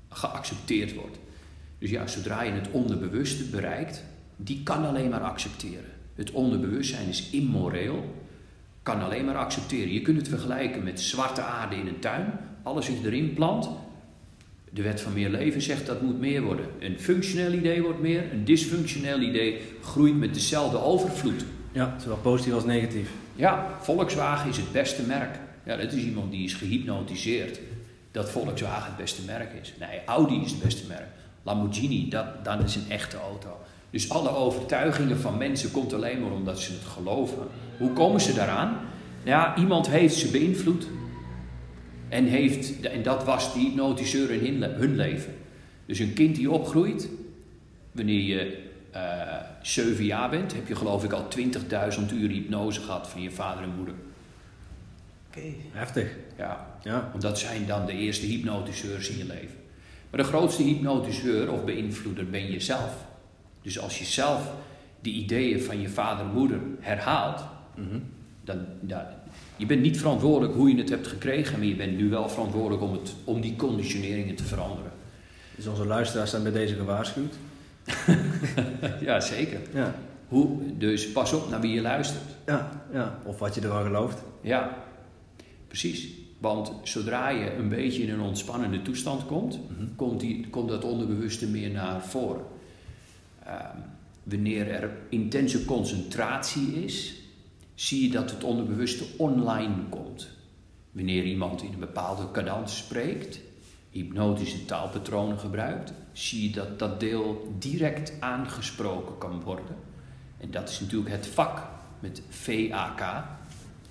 geaccepteerd wordt. Dus ja, zodra je het onderbewuste bereikt, die kan alleen maar accepteren. Het onderbewustzijn is immoreel, kan alleen maar accepteren. Je kunt het vergelijken met zwarte aarde in een tuin. Alles is erin plant. De wet van meer leven zegt dat moet meer worden. Een functioneel idee wordt meer, een dysfunctioneel idee groeit met dezelfde overvloed. ja, zowel positief als negatief. Ja, Volkswagen is het beste merk. Ja, dat is iemand die is gehypnotiseerd dat Volkswagen het beste merk is. Nee, Audi is het beste merk. Lamborghini, dat, dat is een echte auto. Dus alle overtuigingen van mensen komt alleen maar omdat ze het geloven. Hoe komen ze daaraan? Ja, iemand heeft ze beïnvloed. En, heeft, en dat was die hypnotiseur in hun le- hun leven. Dus een kind die opgroeit, wanneer je eh zeven jaar bent, heb je geloof ik al 20.000 uur hypnose gehad van je vader en moeder. Oké. Heftig. Ja, Ja. want dat zijn dan de eerste hypnotiseurs in je leven. Maar de grootste hypnotiseur of beïnvloeder ben je zelf. Dus als je zelf die ideeën van je vader en moeder herhaalt, Mhm. dan, ja, je bent niet verantwoordelijk hoe je het hebt gekregen, maar je bent nu wel verantwoordelijk om, het, om die conditioneringen te veranderen. Dus onze luisteraars zijn bij deze gewaarschuwd. ja, zeker. Ja. Hoe, dus pas op naar wie je luistert. Ja, ja. Of wat je ervan gelooft. Ja, precies. Want zodra je een beetje in een ontspannende toestand komt, komt, die, komt dat onderbewuste meer naar voren. Ehm, wanneer er intense concentratie is, zie je dat het onderbewuste online komt. Wanneer iemand in een bepaalde cadans spreekt, hypnotische taalpatronen gebruikt, zie je dat dat deel direct aangesproken kan worden. En dat is natuurlijk het vak met VAK,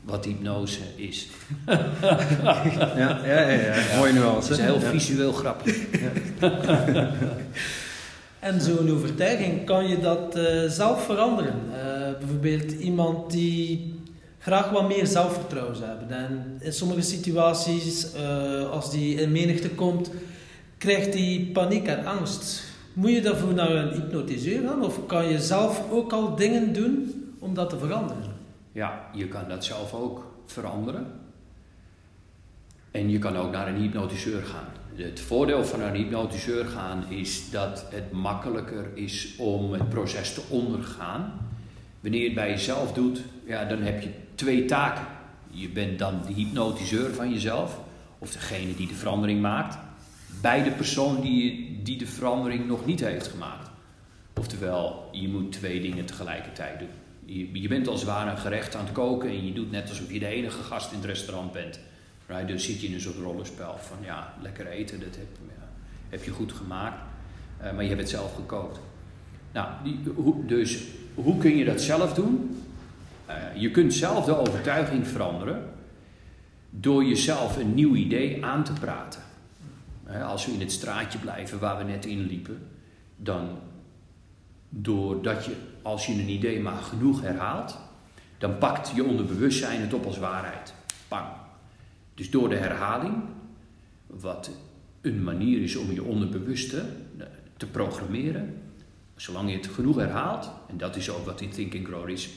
wat hypnose is. Ja, ja, ja. ja. Mooie nuance. Het is heel visueel grappig. En zo'n overtuiging, kan je dat eh, zelf veranderen? Eh, bijvoorbeeld iemand die graag wat meer zelfvertrouwen zou hebben. En in sommige situaties, eh, als die in menigte komt, krijgt hij paniek en angst. Moet je daarvoor naar een hypnotiseur gaan? Of kan je zelf ook al dingen doen om dat te veranderen? Ja, je kan dat zelf ook veranderen. En je kan ook naar een hypnotiseur gaan. Het voordeel van een hypnotiseur gaan is dat het makkelijker is om het proces te ondergaan. Wanneer je het bij jezelf doet, ja, dan heb je twee taken. Je bent dan de hypnotiseur van jezelf, of degene die de verandering maakt, bij de persoon die, die de verandering nog niet heeft gemaakt. Oftewel, je moet twee dingen tegelijkertijd doen. Je, je bent als het ware een gerecht aan het koken en je doet net alsof je de enige gast in het restaurant bent. Right? Dus zit je in een soort rollenspel van ja, lekker eten, dat heb, ja, heb je goed gemaakt, uh, maar je hebt het zelf gekookt. Nou, die, hoe, dus hoe kun je dat zelf doen? Uh, je kunt zelf de overtuiging veranderen door jezelf een nieuw idee aan te praten. Uh, als we in het straatje blijven waar we net in liepen, dan doordat je, als je een idee maar genoeg herhaalt, dan pakt je onderbewustzijn het op als waarheid. Bang. Dus door de herhaling, wat een manier is om je onderbewuste te programmeren, zolang je het genoeg herhaalt, en dat is ook wat in Think and Grow is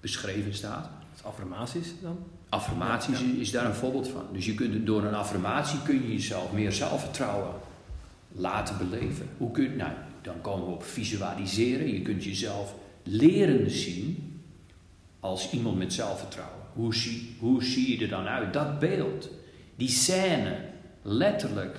beschreven staat. Affirmaties dan? Affirmaties ja, ja. is daar een voorbeeld van. Dus je kunt, door een affirmatie kun je jezelf meer zelfvertrouwen laten beleven. Hoe kun je, nou, dan komen we op visualiseren. Je kunt jezelf leren zien als iemand met zelfvertrouwen. Hoe zie, hoe zie je er dan uit? Dat beeld, die scène, letterlijk,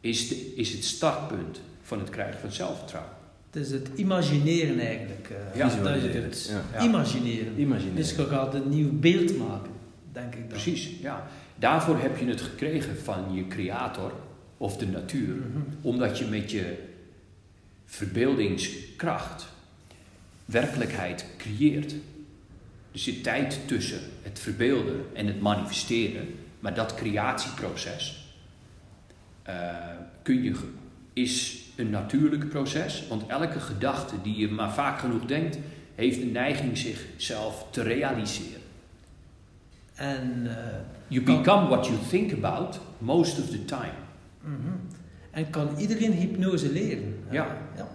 is, de, is het startpunt van het krijgen van zelfvertrouwen. Het is het imagineren eigenlijk. Uh, ja, dat je het ja. Imagineren. imagineren. Dus je gaat een nieuw beeld maken, denk ik dan. Precies, ja. Daarvoor heb je het gekregen van je creator of de natuur. Mm -hmm. Omdat je met je verbeeldingskracht werkelijkheid creëert. Er zit tijd tussen het verbeelden en het manifesteren, maar dat creatieproces uh, kun je, is een natuurlijk proces, want elke gedachte die je maar vaak genoeg denkt, heeft een neiging zichzelf te realiseren. En, uh, you become what you think about most of the time. Mm -hmm. En kan iedereen hypnose leren? Ja. ja.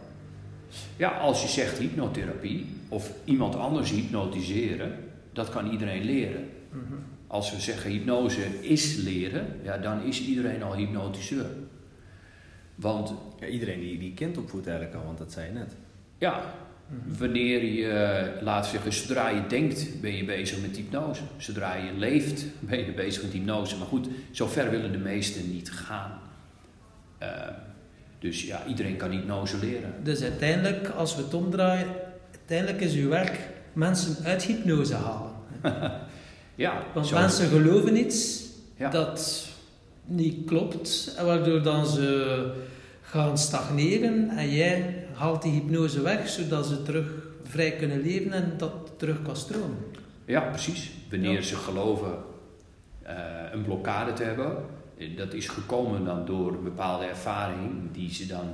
Ja, als je zegt hypnotherapie of iemand anders hypnotiseren, dat kan iedereen leren. Mm -hmm. Als we zeggen hypnose is leren, ja, dan is iedereen al hypnotiseur. Want ja, iedereen die, die kind opvoedt eigenlijk al, want dat zei je net. Ja, mm -hmm. wanneer je, laat zeggen, zodra je denkt, ben je bezig met hypnose. Zodra je leeft, ben je bezig met hypnose. Maar goed, zover willen de meesten niet gaan. Uh, dus ja, iedereen kan hypnose leren. Dus uiteindelijk, als we het omdraaien, uiteindelijk is uw werk mensen uit hypnose halen. ja. Want mensen geloven iets ja. dat niet klopt, waardoor dan ze gaan stagneren en jij haalt die hypnose weg, zodat ze terug vrij kunnen leven en dat terug kan stromen. Ja, precies. Wanneer ja. ze geloven uh, een blokkade te hebben, dat is gekomen dan door een bepaalde ervaring die ze dan,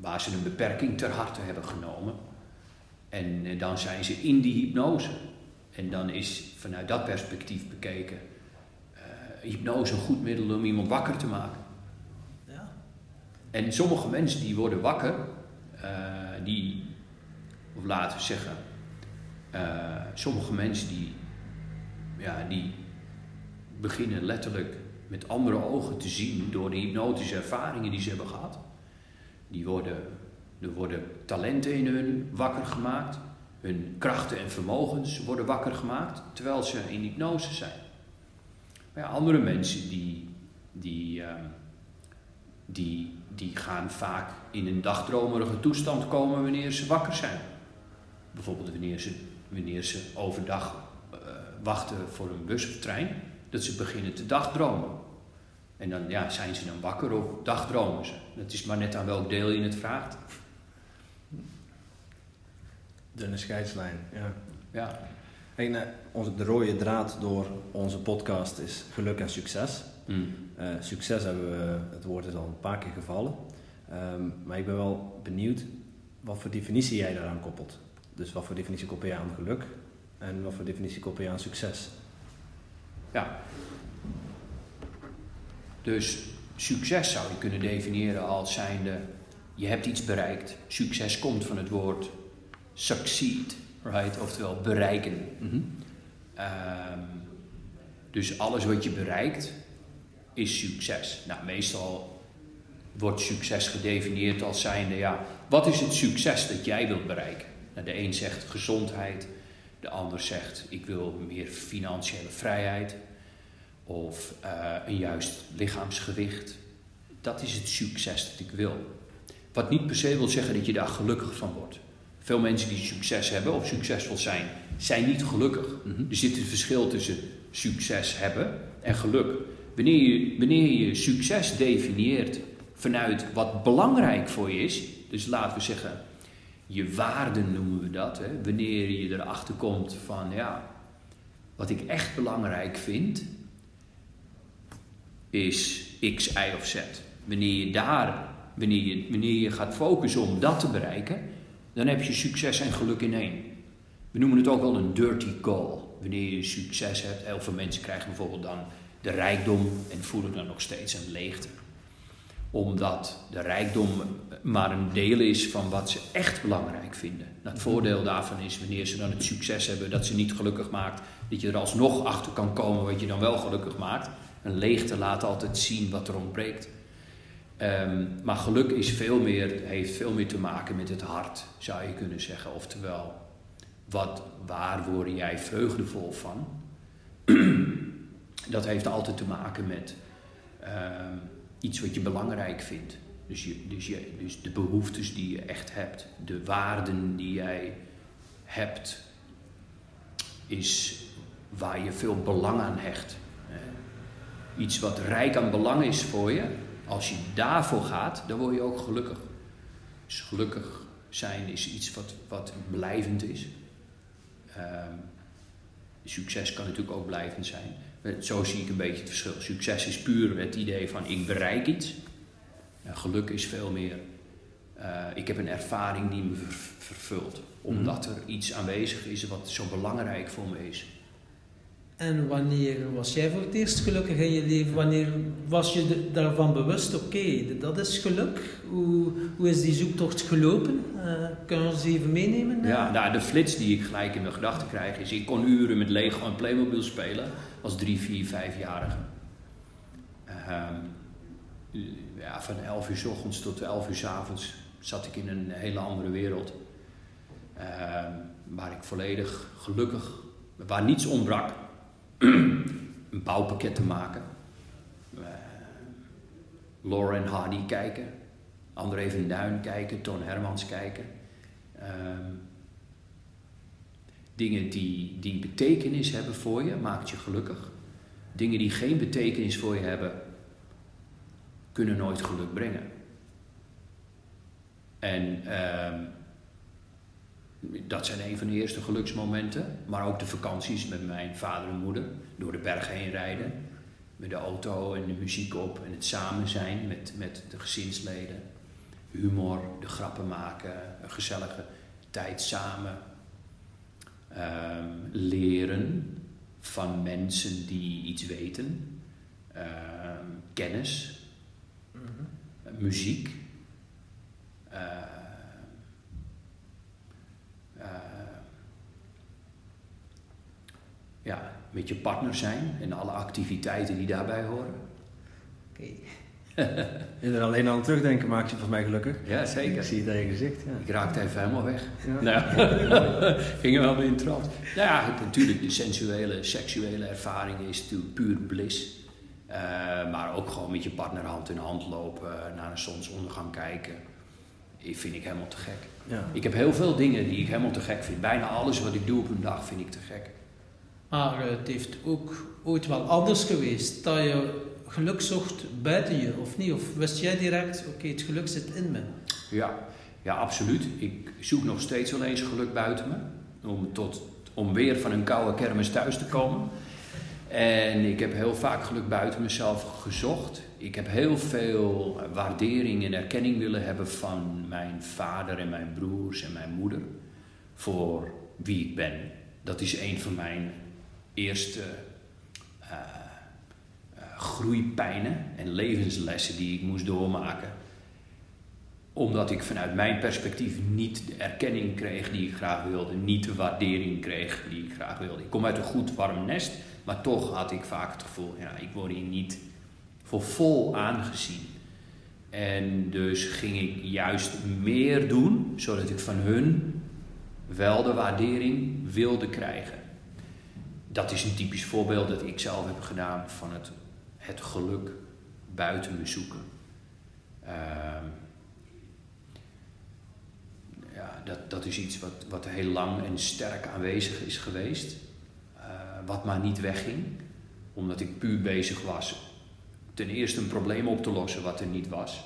waar ze een beperking ter harte hebben genomen. En dan zijn ze in die hypnose. En dan is vanuit dat perspectief bekeken uh, hypnose een goed middel om iemand wakker te maken. Ja. En sommige mensen die worden wakker, uh, die, of laten we zeggen, sommige mensen die, ja, die beginnen letterlijk met andere ogen te zien door de hypnotische ervaringen die ze hebben gehad. Die worden, er worden talenten in hun wakker gemaakt. Hun krachten en vermogens worden wakker gemaakt terwijl ze in hypnose zijn. Maar andere mensen die, die, uh, die, die gaan vaak in een dagdromerige toestand komen wanneer ze wakker zijn. Bijvoorbeeld wanneer ze, wanneer ze overdag uh, wachten voor een bus of trein, dat ze beginnen te dagdromen. En dan ja, zijn ze dan wakker of dagdromen ze. Het is maar net aan welk deel je het vraagt. Dunne scheidslijn, ja. ja. Uh, onze, de rode draad door onze podcast is geluk en succes. Mm. Uh, succes hebben we, het woord is al een paar keer gevallen. Um, maar ik ben wel benieuwd wat voor definitie jij daaraan koppelt. Dus wat voor definitie koppel je aan geluk en wat voor definitie koppel je aan succes? Ja, dus succes zou je kunnen definiëren als zijnde, je hebt iets bereikt. Succes komt van het woord succeed, right? Oftewel bereiken. Mm -hmm. um, dus alles wat je bereikt is succes. Nou, meestal wordt succes gedefinieerd als zijnde, ja, wat is het succes dat jij wilt bereiken? Nou, de een zegt gezondheid, de ander zegt ik wil meer financiële vrijheid of uh, een juist lichaamsgewicht. Dat is het succes dat ik wil. Wat niet per se wil zeggen dat je daar gelukkig van wordt. Veel mensen die succes hebben of succesvol zijn, zijn niet gelukkig. Mhm. Er zit een verschil tussen succes hebben en geluk. Wanneer je, wanneer je succes definieert vanuit wat belangrijk voor je is, dus laten we zeggen, je waarden noemen we dat. Hè? Wanneer je erachter komt van, ja, wat ik echt belangrijk vind, is X, Y of Z. Wanneer je daar, wanneer je, wanneer je gaat focussen om dat te bereiken, dan heb je succes en geluk in één. We noemen het ook wel een dirty goal. Wanneer je succes hebt, heel veel mensen krijgen bijvoorbeeld dan de rijkdom en voelen dan nog steeds een leegte. Omdat de rijkdom maar een deel is van wat ze echt belangrijk vinden. Nou, het voordeel daarvan is wanneer ze dan het succes hebben dat ze niet gelukkig maakt, dat je er alsnog achter kan komen wat je dan wel gelukkig maakt. Een leegte laat altijd zien wat er ontbreekt. Um, maar geluk is veel meer, heeft veel meer te maken met het hart, zou je kunnen zeggen. Oftewel, wat, waar word jij vreugdevol van? dat heeft altijd te maken met um, iets wat je belangrijk vindt. Dus, dus, je, dus de behoeftes die je echt hebt, de waarden die jij hebt, is waar je veel belang aan hecht. Iets wat rijk aan belang is voor je, als je daarvoor gaat, dan word je ook gelukkig. Dus gelukkig zijn is iets wat, wat blijvend is. Um, succes kan natuurlijk ook blijvend zijn. Zo zie ik een beetje het verschil. Succes is puur het idee van ik bereik iets. En geluk is veel meer, uh, ik heb een ervaring die me vervult. Omdat er iets aanwezig is wat zo belangrijk voor me is. En wanneer was jij voor het eerst gelukkig in je leven? Wanneer was je daarvan bewust, oké, dat is geluk? Hoe, hoe is die zoektocht gelopen? Uh, kun je ons even meenemen? Ja, nou, de flits die ik gelijk in mijn gedachten krijg is... ik kon uren met Lego en Playmobil spelen als drie, vier, vijfjarige. Uh, ja, van 11 uur s ochtends tot 11 uur s avonds zat ik in een hele andere wereld. Uh, waar ik volledig gelukkig, waar niets ontbrak een bouwpakket te maken. Uh, Lauren Hardy kijken. André van Duin kijken. Toon Hermans kijken. Uh, dingen die, die betekenis hebben voor je, maakt je gelukkig. Dingen die geen betekenis voor je hebben, kunnen nooit geluk brengen. En uh, dat zijn een van de eerste geluksmomenten. Maar ook de vakanties met mijn vader en moeder. Door de bergen heen rijden. Met de auto en de muziek op. En het samen zijn met, met de gezinsleden. Humor, de grappen maken. Een gezellige tijd samen. Um, leren van mensen die iets weten. Um, kennis. Mm -hmm. Muziek. Uh, ja, met je partner zijn en alle activiteiten die daarbij horen. Oké. en er alleen aan terugdenken maakt je volgens mij gelukkig. Ja, zeker. Ik zie het aan je gezicht. Ja. Ik raakte even helemaal weg. Ja. Nou, ging er wel mee in trant. Nou ja, natuurlijk, de sensuele, seksuele ervaring is natuurlijk puur bliss. Uh, maar ook gewoon met je partner hand in hand lopen, naar een zonsondergang kijken. Dat vind ik helemaal te gek. Ja. Ik heb heel veel dingen die ik helemaal te gek vind. Bijna alles wat ik doe op een dag vind ik te gek. Maar het heeft ook ooit wel anders geweest. Dat je geluk zocht buiten je, of niet? Of wist jij direct, oké, het geluk zit in me? Ja, ja, absoluut. Ik zoek nog steeds wel eens geluk buiten me. Om, tot, om weer van een koude kermis thuis te komen. En ik heb heel vaak geluk buiten mezelf gezocht. Ik heb heel veel waardering en erkenning willen hebben van mijn vader en mijn broers en mijn moeder. Voor wie ik ben. Dat is een van mijn eerste uh, uh, groeipijnen en levenslessen die ik moest doormaken. Omdat ik vanuit mijn perspectief niet de erkenning kreeg die ik graag wilde, niet de waardering kreeg die ik graag wilde. Ik kom uit een goed warm nest, maar toch had ik vaak het gevoel, ja, ik word hier niet voor vol aangezien. En dus ging ik juist meer doen, zodat ik van hun wel de waardering wilde krijgen. Dat is een typisch voorbeeld dat ik zelf heb gedaan van het, het geluk buiten me zoeken. Ehm, ja, dat, dat is iets wat, wat heel lang en sterk aanwezig is geweest. Uh, wat maar niet wegging, omdat ik puur bezig was ten eerste een probleem op te lossen wat er niet was.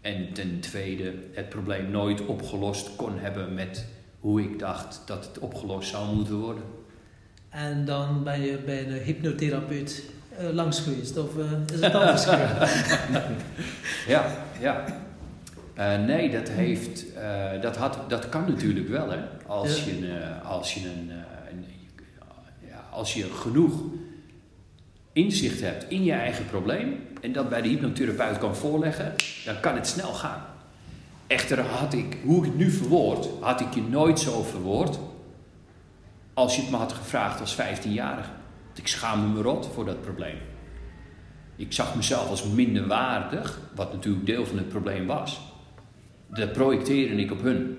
En ten tweede het probleem nooit opgelost kon hebben met hoe ik dacht dat het opgelost zou moeten worden. En dan ben je bij een hypnotherapeut uh, langs geweest, of uh, is het anders gegaan? ja, ja. Uh, nee, dat, heeft, dat, had, dat kan natuurlijk wel, hè. Als ja. je, als je, een, een, ja, als je genoeg inzicht hebt in je eigen probleem en dat bij de hypnotherapeut kan voorleggen, dan kan het snel gaan. Echter had ik, hoe ik het nu verwoord, had ik je nooit zo verwoord als je het me had gevraagd als 15-jarige. Ik schaamde me rot voor dat probleem. Ik zag mezelf als minderwaardig, wat natuurlijk deel van het probleem was. Dat projecteerde ik op hun.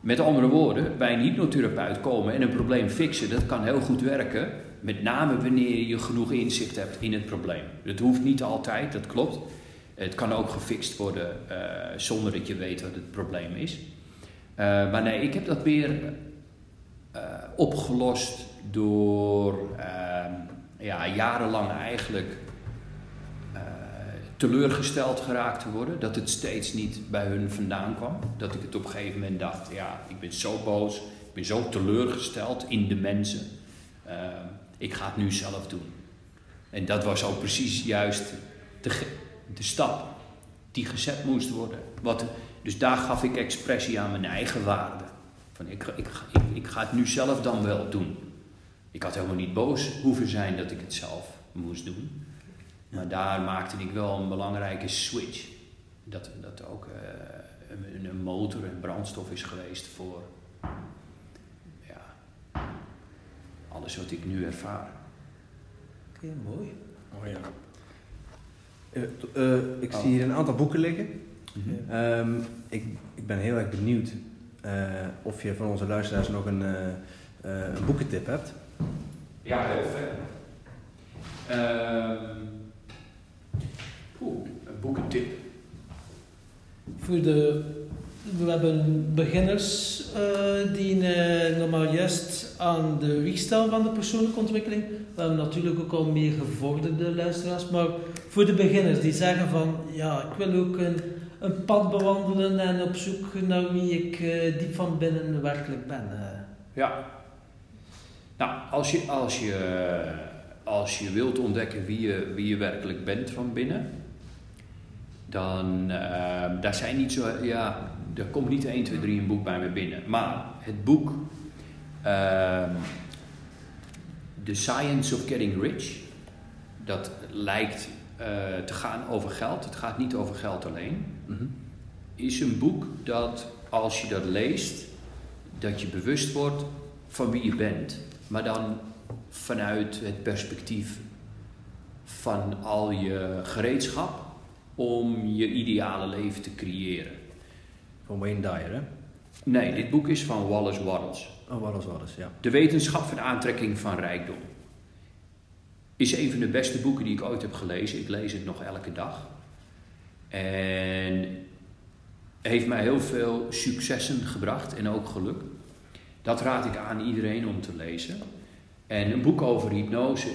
Met andere woorden, bij een hypnotherapeut komen en een probleem fixen, dat kan heel goed werken. Met name wanneer je genoeg inzicht hebt in het probleem. Het hoeft niet altijd, dat klopt. Het kan ook gefixt worden uh, zonder dat je weet wat het probleem is. Uh, maar nee, ik heb dat weer opgelost door ehm, ja, jarenlang eigenlijk teleurgesteld geraakt te worden. Dat het steeds niet bij hun vandaan kwam. Dat ik het op een gegeven moment dacht, ja, ik ben zo boos. Ik ben zo teleurgesteld in de mensen. Ehm, ik ga het nu zelf doen. En dat was ook precies juist de, de stap die gezet moest worden. Wat, dus daar gaf ik expressie aan mijn eigen waarde. Van ik, ik, ik, ik ga het nu zelf dan wel doen. Ik had helemaal niet boos hoeven zijn dat ik het zelf moest doen. Maar daar maakte ik wel een belangrijke switch. Dat, dat ook uh, een, een, motor en brandstof is geweest voor ja, alles wat ik nu ervaar. Oké, okay, mooi. Oh ja. Uh, uh, ik oh. zie hier een aantal boeken liggen. Mm -hmm. um, ik, ik ben heel erg benieuwd of je van onze luisteraars nog een, een boekentip hebt. Ja, heel fijn. Ehm, Oeh, een boekentip. Voor de, we hebben beginners uh, die uh, normaal juist aan de wieg staan van de persoonlijke ontwikkeling. We hebben natuurlijk ook al meer gevorderde luisteraars, maar voor de beginners die zeggen van ja, ik wil ook een, een pad bewandelen en op zoek naar wie ik uh, diep van binnen werkelijk ben. Ja. Nou, als je, als je, als je wilt ontdekken wie je, wie je werkelijk bent van binnen, dan uh, daar zijn niet zo, ja, er komt niet 1, 2, 3 een boek bij me binnen. Maar het boek uh, The Science of Getting Rich, dat lijkt te gaan over geld, het gaat niet over geld alleen, is een boek dat als je dat leest, dat je bewust wordt van wie je bent, maar dan vanuit het perspectief van al je gereedschap om je ideale leven te creëren. Van Wayne Dyer, hè? Nee, dit boek is van Wallace Wattles. Oh, Wallace Wattles, ja. De wetenschap van aantrekking van rijkdom. Is een van de beste boeken die ik ooit heb gelezen. Ik lees het nog elke dag. En heeft mij heel veel successen gebracht en ook geluk. Dat raad ik aan iedereen om te lezen. En een boek over hypnose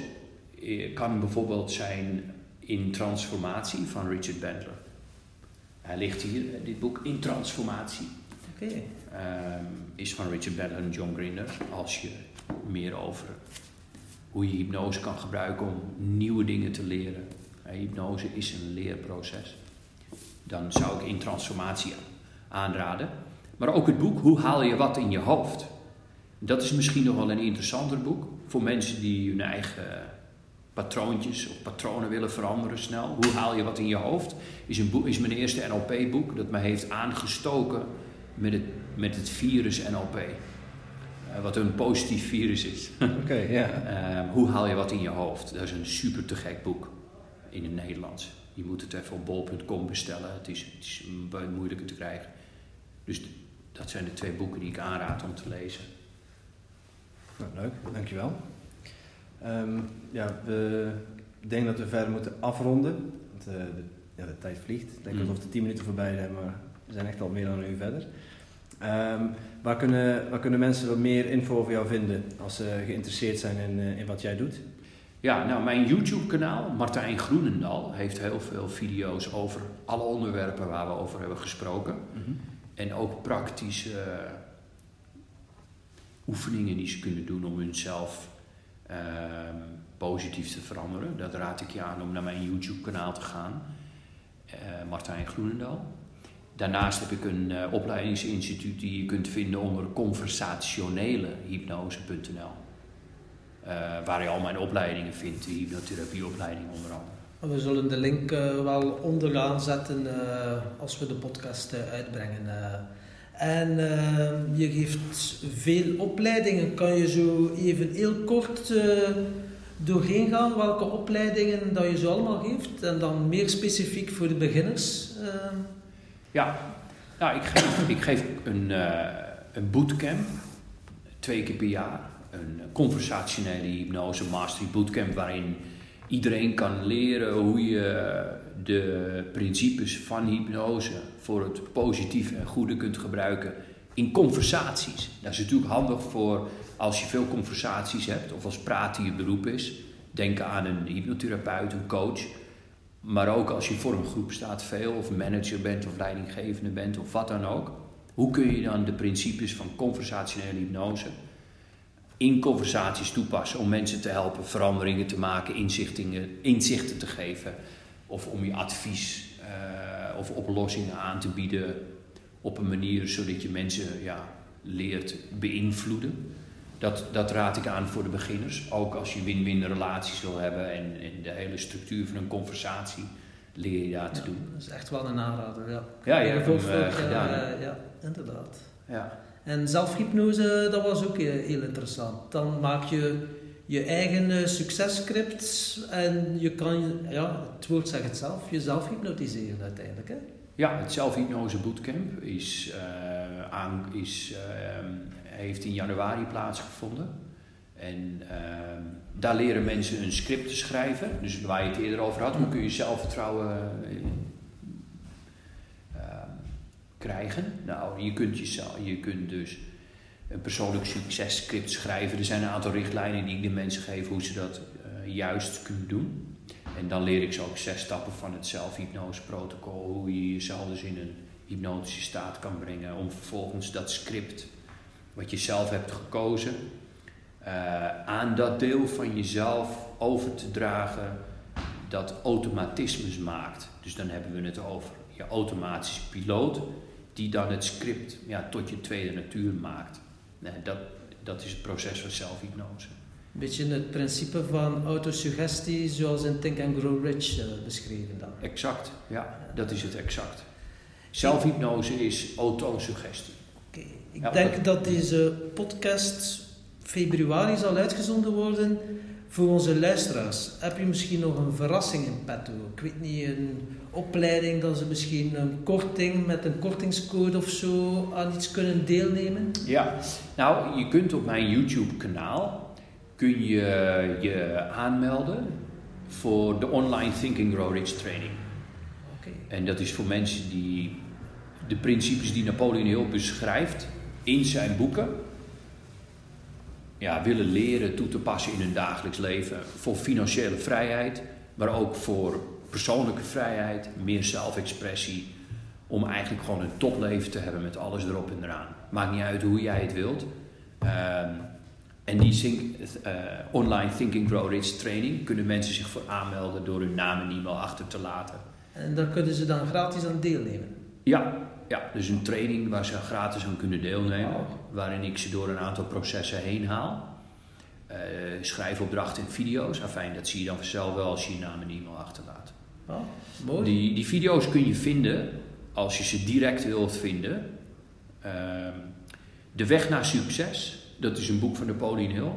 eh, kan bijvoorbeeld zijn in Transformatie van Richard Bandler. Hij ligt hier, eh, dit boek In Transformatie. Okay. Um, is van Richard Bandler en John Grinder. Als je meer over hoe je hypnose kan gebruiken om nieuwe dingen te leren. hypnose is een leerproces. Dan zou ik In Transformatie aanraden. Maar ook het boek Hoe haal je wat in je hoofd? Dat is misschien nog wel een interessanter boek voor mensen die hun eigen patroontjes of patronen willen veranderen snel. Hoe haal je wat in je hoofd? Is, een boek, is mijn eerste NLP-boek dat me heeft aangestoken met het, met het virus NLP. Uh, wat een positief virus is. Oké, ja. uh, hoe haal je wat in je hoofd? Dat is een super te gek boek in het Nederlands. Je moet het even op bol.com bestellen. Het is, het is moeilijker te krijgen. Dus dat zijn de twee boeken die ik aanraad om te lezen. Nou, leuk, dankjewel. Um, ja, we denken dat we verder moeten afronden. Want uh, de, ja, de tijd vliegt. Ik denk mm. alsof de 10 minuten voorbij zijn, maar we zijn echt al meer dan een uur verder. Um, waar, kunnen, waar kunnen mensen wat meer info over jou vinden als ze geïnteresseerd zijn in, uh, in wat jij doet? Ja, nou, mijn YouTube-kanaal, Martijn Groenendal, heeft heel veel video's over alle onderwerpen waar we over hebben gesproken. Mm -hmm. En ook praktische uh, oefeningen die ze kunnen doen om hunzelf uh, positief te veranderen. Dat raad ik je aan om naar mijn YouTube-kanaal te gaan, uh, Martijn Groenendal. Daarnaast heb ik een uh, opleidingsinstituut die je kunt vinden onder conversationelehypnose.nl. Uh, waar je al mijn opleidingen vindt, de hypnotherapieopleiding onder andere. We zullen de link uh, wel onderaan zetten als we de podcast uitbrengen. En je geeft veel opleidingen. Kan je zo even heel kort doorheen gaan welke opleidingen dat je zo allemaal geeft? En dan meer specifiek voor de beginners? Ja, nou, ik geef, ik geef een, een bootcamp, twee keer per jaar. Een conversationele hypnose mastery bootcamp waarin iedereen kan leren hoe je de principes van hypnose voor het positieve en goede kunt gebruiken in conversaties. Dat is natuurlijk handig voor als je veel conversaties hebt of als praten je beroep is. Denk aan een hypnotherapeut, een coach maar ook als je voor een groep staat, veel, of manager bent of leidinggevende bent of wat dan ook. Hoe kun je dan de principes van conversationele hypnose in conversaties toepassen om mensen te helpen veranderingen te maken, inzichten, inzichten te geven of om je advies uh, of oplossingen aan te bieden op een manier zodat je mensen ja, leert beïnvloeden. Dat, dat raad ik aan voor de beginners. Ook als je win-win relaties wil hebben en, en, de hele structuur van een conversatie leer je daar te doen. Dat is echt wel een aanrader, ja. Ja, ja, gedaan. Uh, ja, inderdaad. Ja. En zelfhypnose, dat was ook heel interessant. Dan maak je je eigen uh, successcript en je kan, ja, het woord zegt het zelf, jezelf hypnotiseren uiteindelijk. Hè? Ja, het zelfhypnose bootcamp is, uh, aan, is ehm, heeft in januari plaatsgevonden. En uh, daar leren mensen een script te schrijven. Dus waar je het eerder over had, hoe kun je zelfvertrouwen uh, krijgen? Nou, je kunt, jezelf, je kunt dus een persoonlijk successcript schrijven. Er zijn een aantal richtlijnen die ik de mensen geef hoe ze dat uh, juist kunnen doen. En dan leer ik ze ook zes stappen van het zelfhypnoseprotocol. Hoe je jezelf dus in een hypnotische staat kan brengen. Om vervolgens dat script wat je zelf hebt gekozen, uh, aan dat deel van jezelf over te dragen dat automatismes maakt. Dus dan hebben we het over je automatische piloot, die dan het script ja, tot je tweede natuur maakt. Nee, dat, dat is het proces van zelfhypnose. Een beetje het principe van autosuggestie zoals in Think and Grow Rich uh, beschreven dan. Exact, ja, dat is het exact. Zelfhypnose is autosuggestie. Ik denk dat deze podcast februari zal uitgezonden worden voor onze luisteraars. Heb je misschien nog een verrassing in petto? Ik weet niet, een opleiding dat ze misschien een korting met een kortingscode of zo aan iets kunnen deelnemen? Ja, nou, je kunt op mijn YouTube-kanaal kun je je aanmelden voor de Online Thinking Grow Rich training. Okay. En dat is voor mensen die de principes die Napoleon Hill beschrijft, in zijn boeken ja, willen leren toe te passen in hun dagelijks leven. Voor financiële vrijheid, maar ook voor persoonlijke vrijheid, meer zelfexpressie. Om eigenlijk gewoon een topleven te hebben met alles erop en eraan. Maakt niet uit hoe jij het wilt. Um, en die think, uh, online Thinking Grow Rich training kunnen mensen zich voor aanmelden door hun naam en e-mail achter te laten. En daar kunnen ze dan gratis aan deelnemen? Ja, ja, dus een training waar ze gratis aan kunnen deelnemen, waarin ik ze door een aantal processen heen haal. Uh, schrijfopdrachten en video's. Afijn, dat zie je dan vanzelf wel als je je naam en e-mail achterlaat. Oh, mooi. Die, die video's kun je vinden als je ze direct wilt vinden. Uh, de weg naar succes, dat is een boek van Napoleon Hill.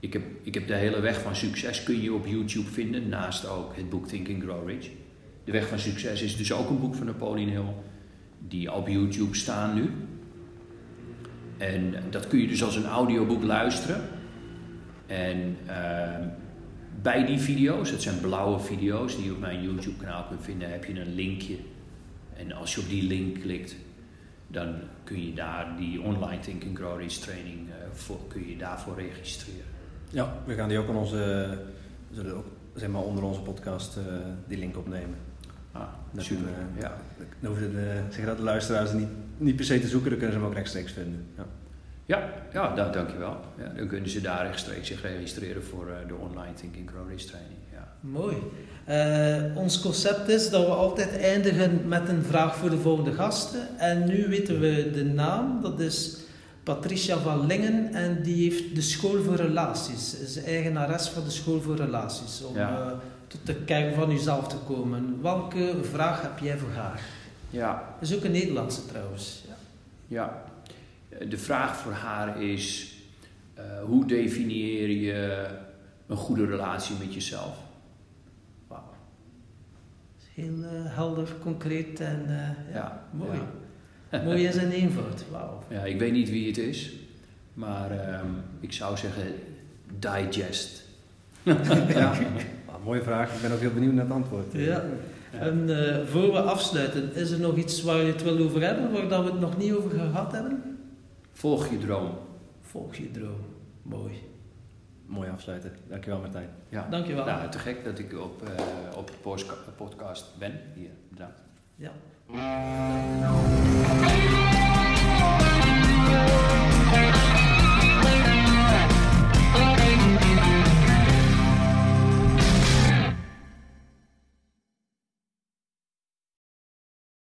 Ik heb, ik heb de hele weg van succes kun je op YouTube vinden, naast ook het boek Think and Grow Rich. De Weg van Succes is dus ook een boek van Napoleon Hill, die op YouTube staan nu. En dat kun je dus als een audioboek luisteren. En ehm, bij die video's, het zijn blauwe video's die je op mijn YouTube kanaal kunt vinden, heb je een linkje. En als je op die link klikt, dan kun je daar die online Thinking Grow Rich training uh, voor, kun je daarvoor registreren. Ja, we gaan die ook aan onze, zullen ook zeg maar onder onze podcast uh, die link opnemen. Ah, super. Uh, ja. Dan hoeven de, zeg dat de luisteraars niet, niet per se te zoeken, dan kunnen ze hem ook rechtstreeks vinden. Ja. Ja, ja da dankjewel. Ja, dan kunnen ze daar rechtstreeks zich registreren voor uh, de online Thinking Grow Rich training. Ja. Mooi. Uh, ons concept is dat we altijd eindigen met een vraag voor de volgende gasten. En nu weten we de naam, dat is Patricia van Lingen en die heeft de School voor Relaties. Is eigenares van de School voor Relaties. Om ja. uh, tot de kern van jezelf te komen. Welke vraag heb jij voor haar? Ja. Dat is ook een Nederlandse trouwens. Ja. ja. De vraag voor haar is: uh, hoe definieer je een goede relatie met jezelf? Wauw. Heel uh, helder, concreet en uh, ja, ja, mooi. Ja. mooi is een eenvoud. Wauw. Ja, ik weet niet wie het is, maar um, ik zou zeggen: digest. ja, mooie vraag. Ik ben ook heel benieuwd naar het antwoord. Ja. En uh, voor we afsluiten, is er nog iets waar je het wil over hebben, waar we het nog niet over gehad hebben? Volg je droom. Volg je droom. Mooi. Mooi afsluiten. Dankjewel Martijn. Ja. Dankjewel. Nou, te gek dat ik op, uh, op de podcast ben. Hier, bedankt. Ja.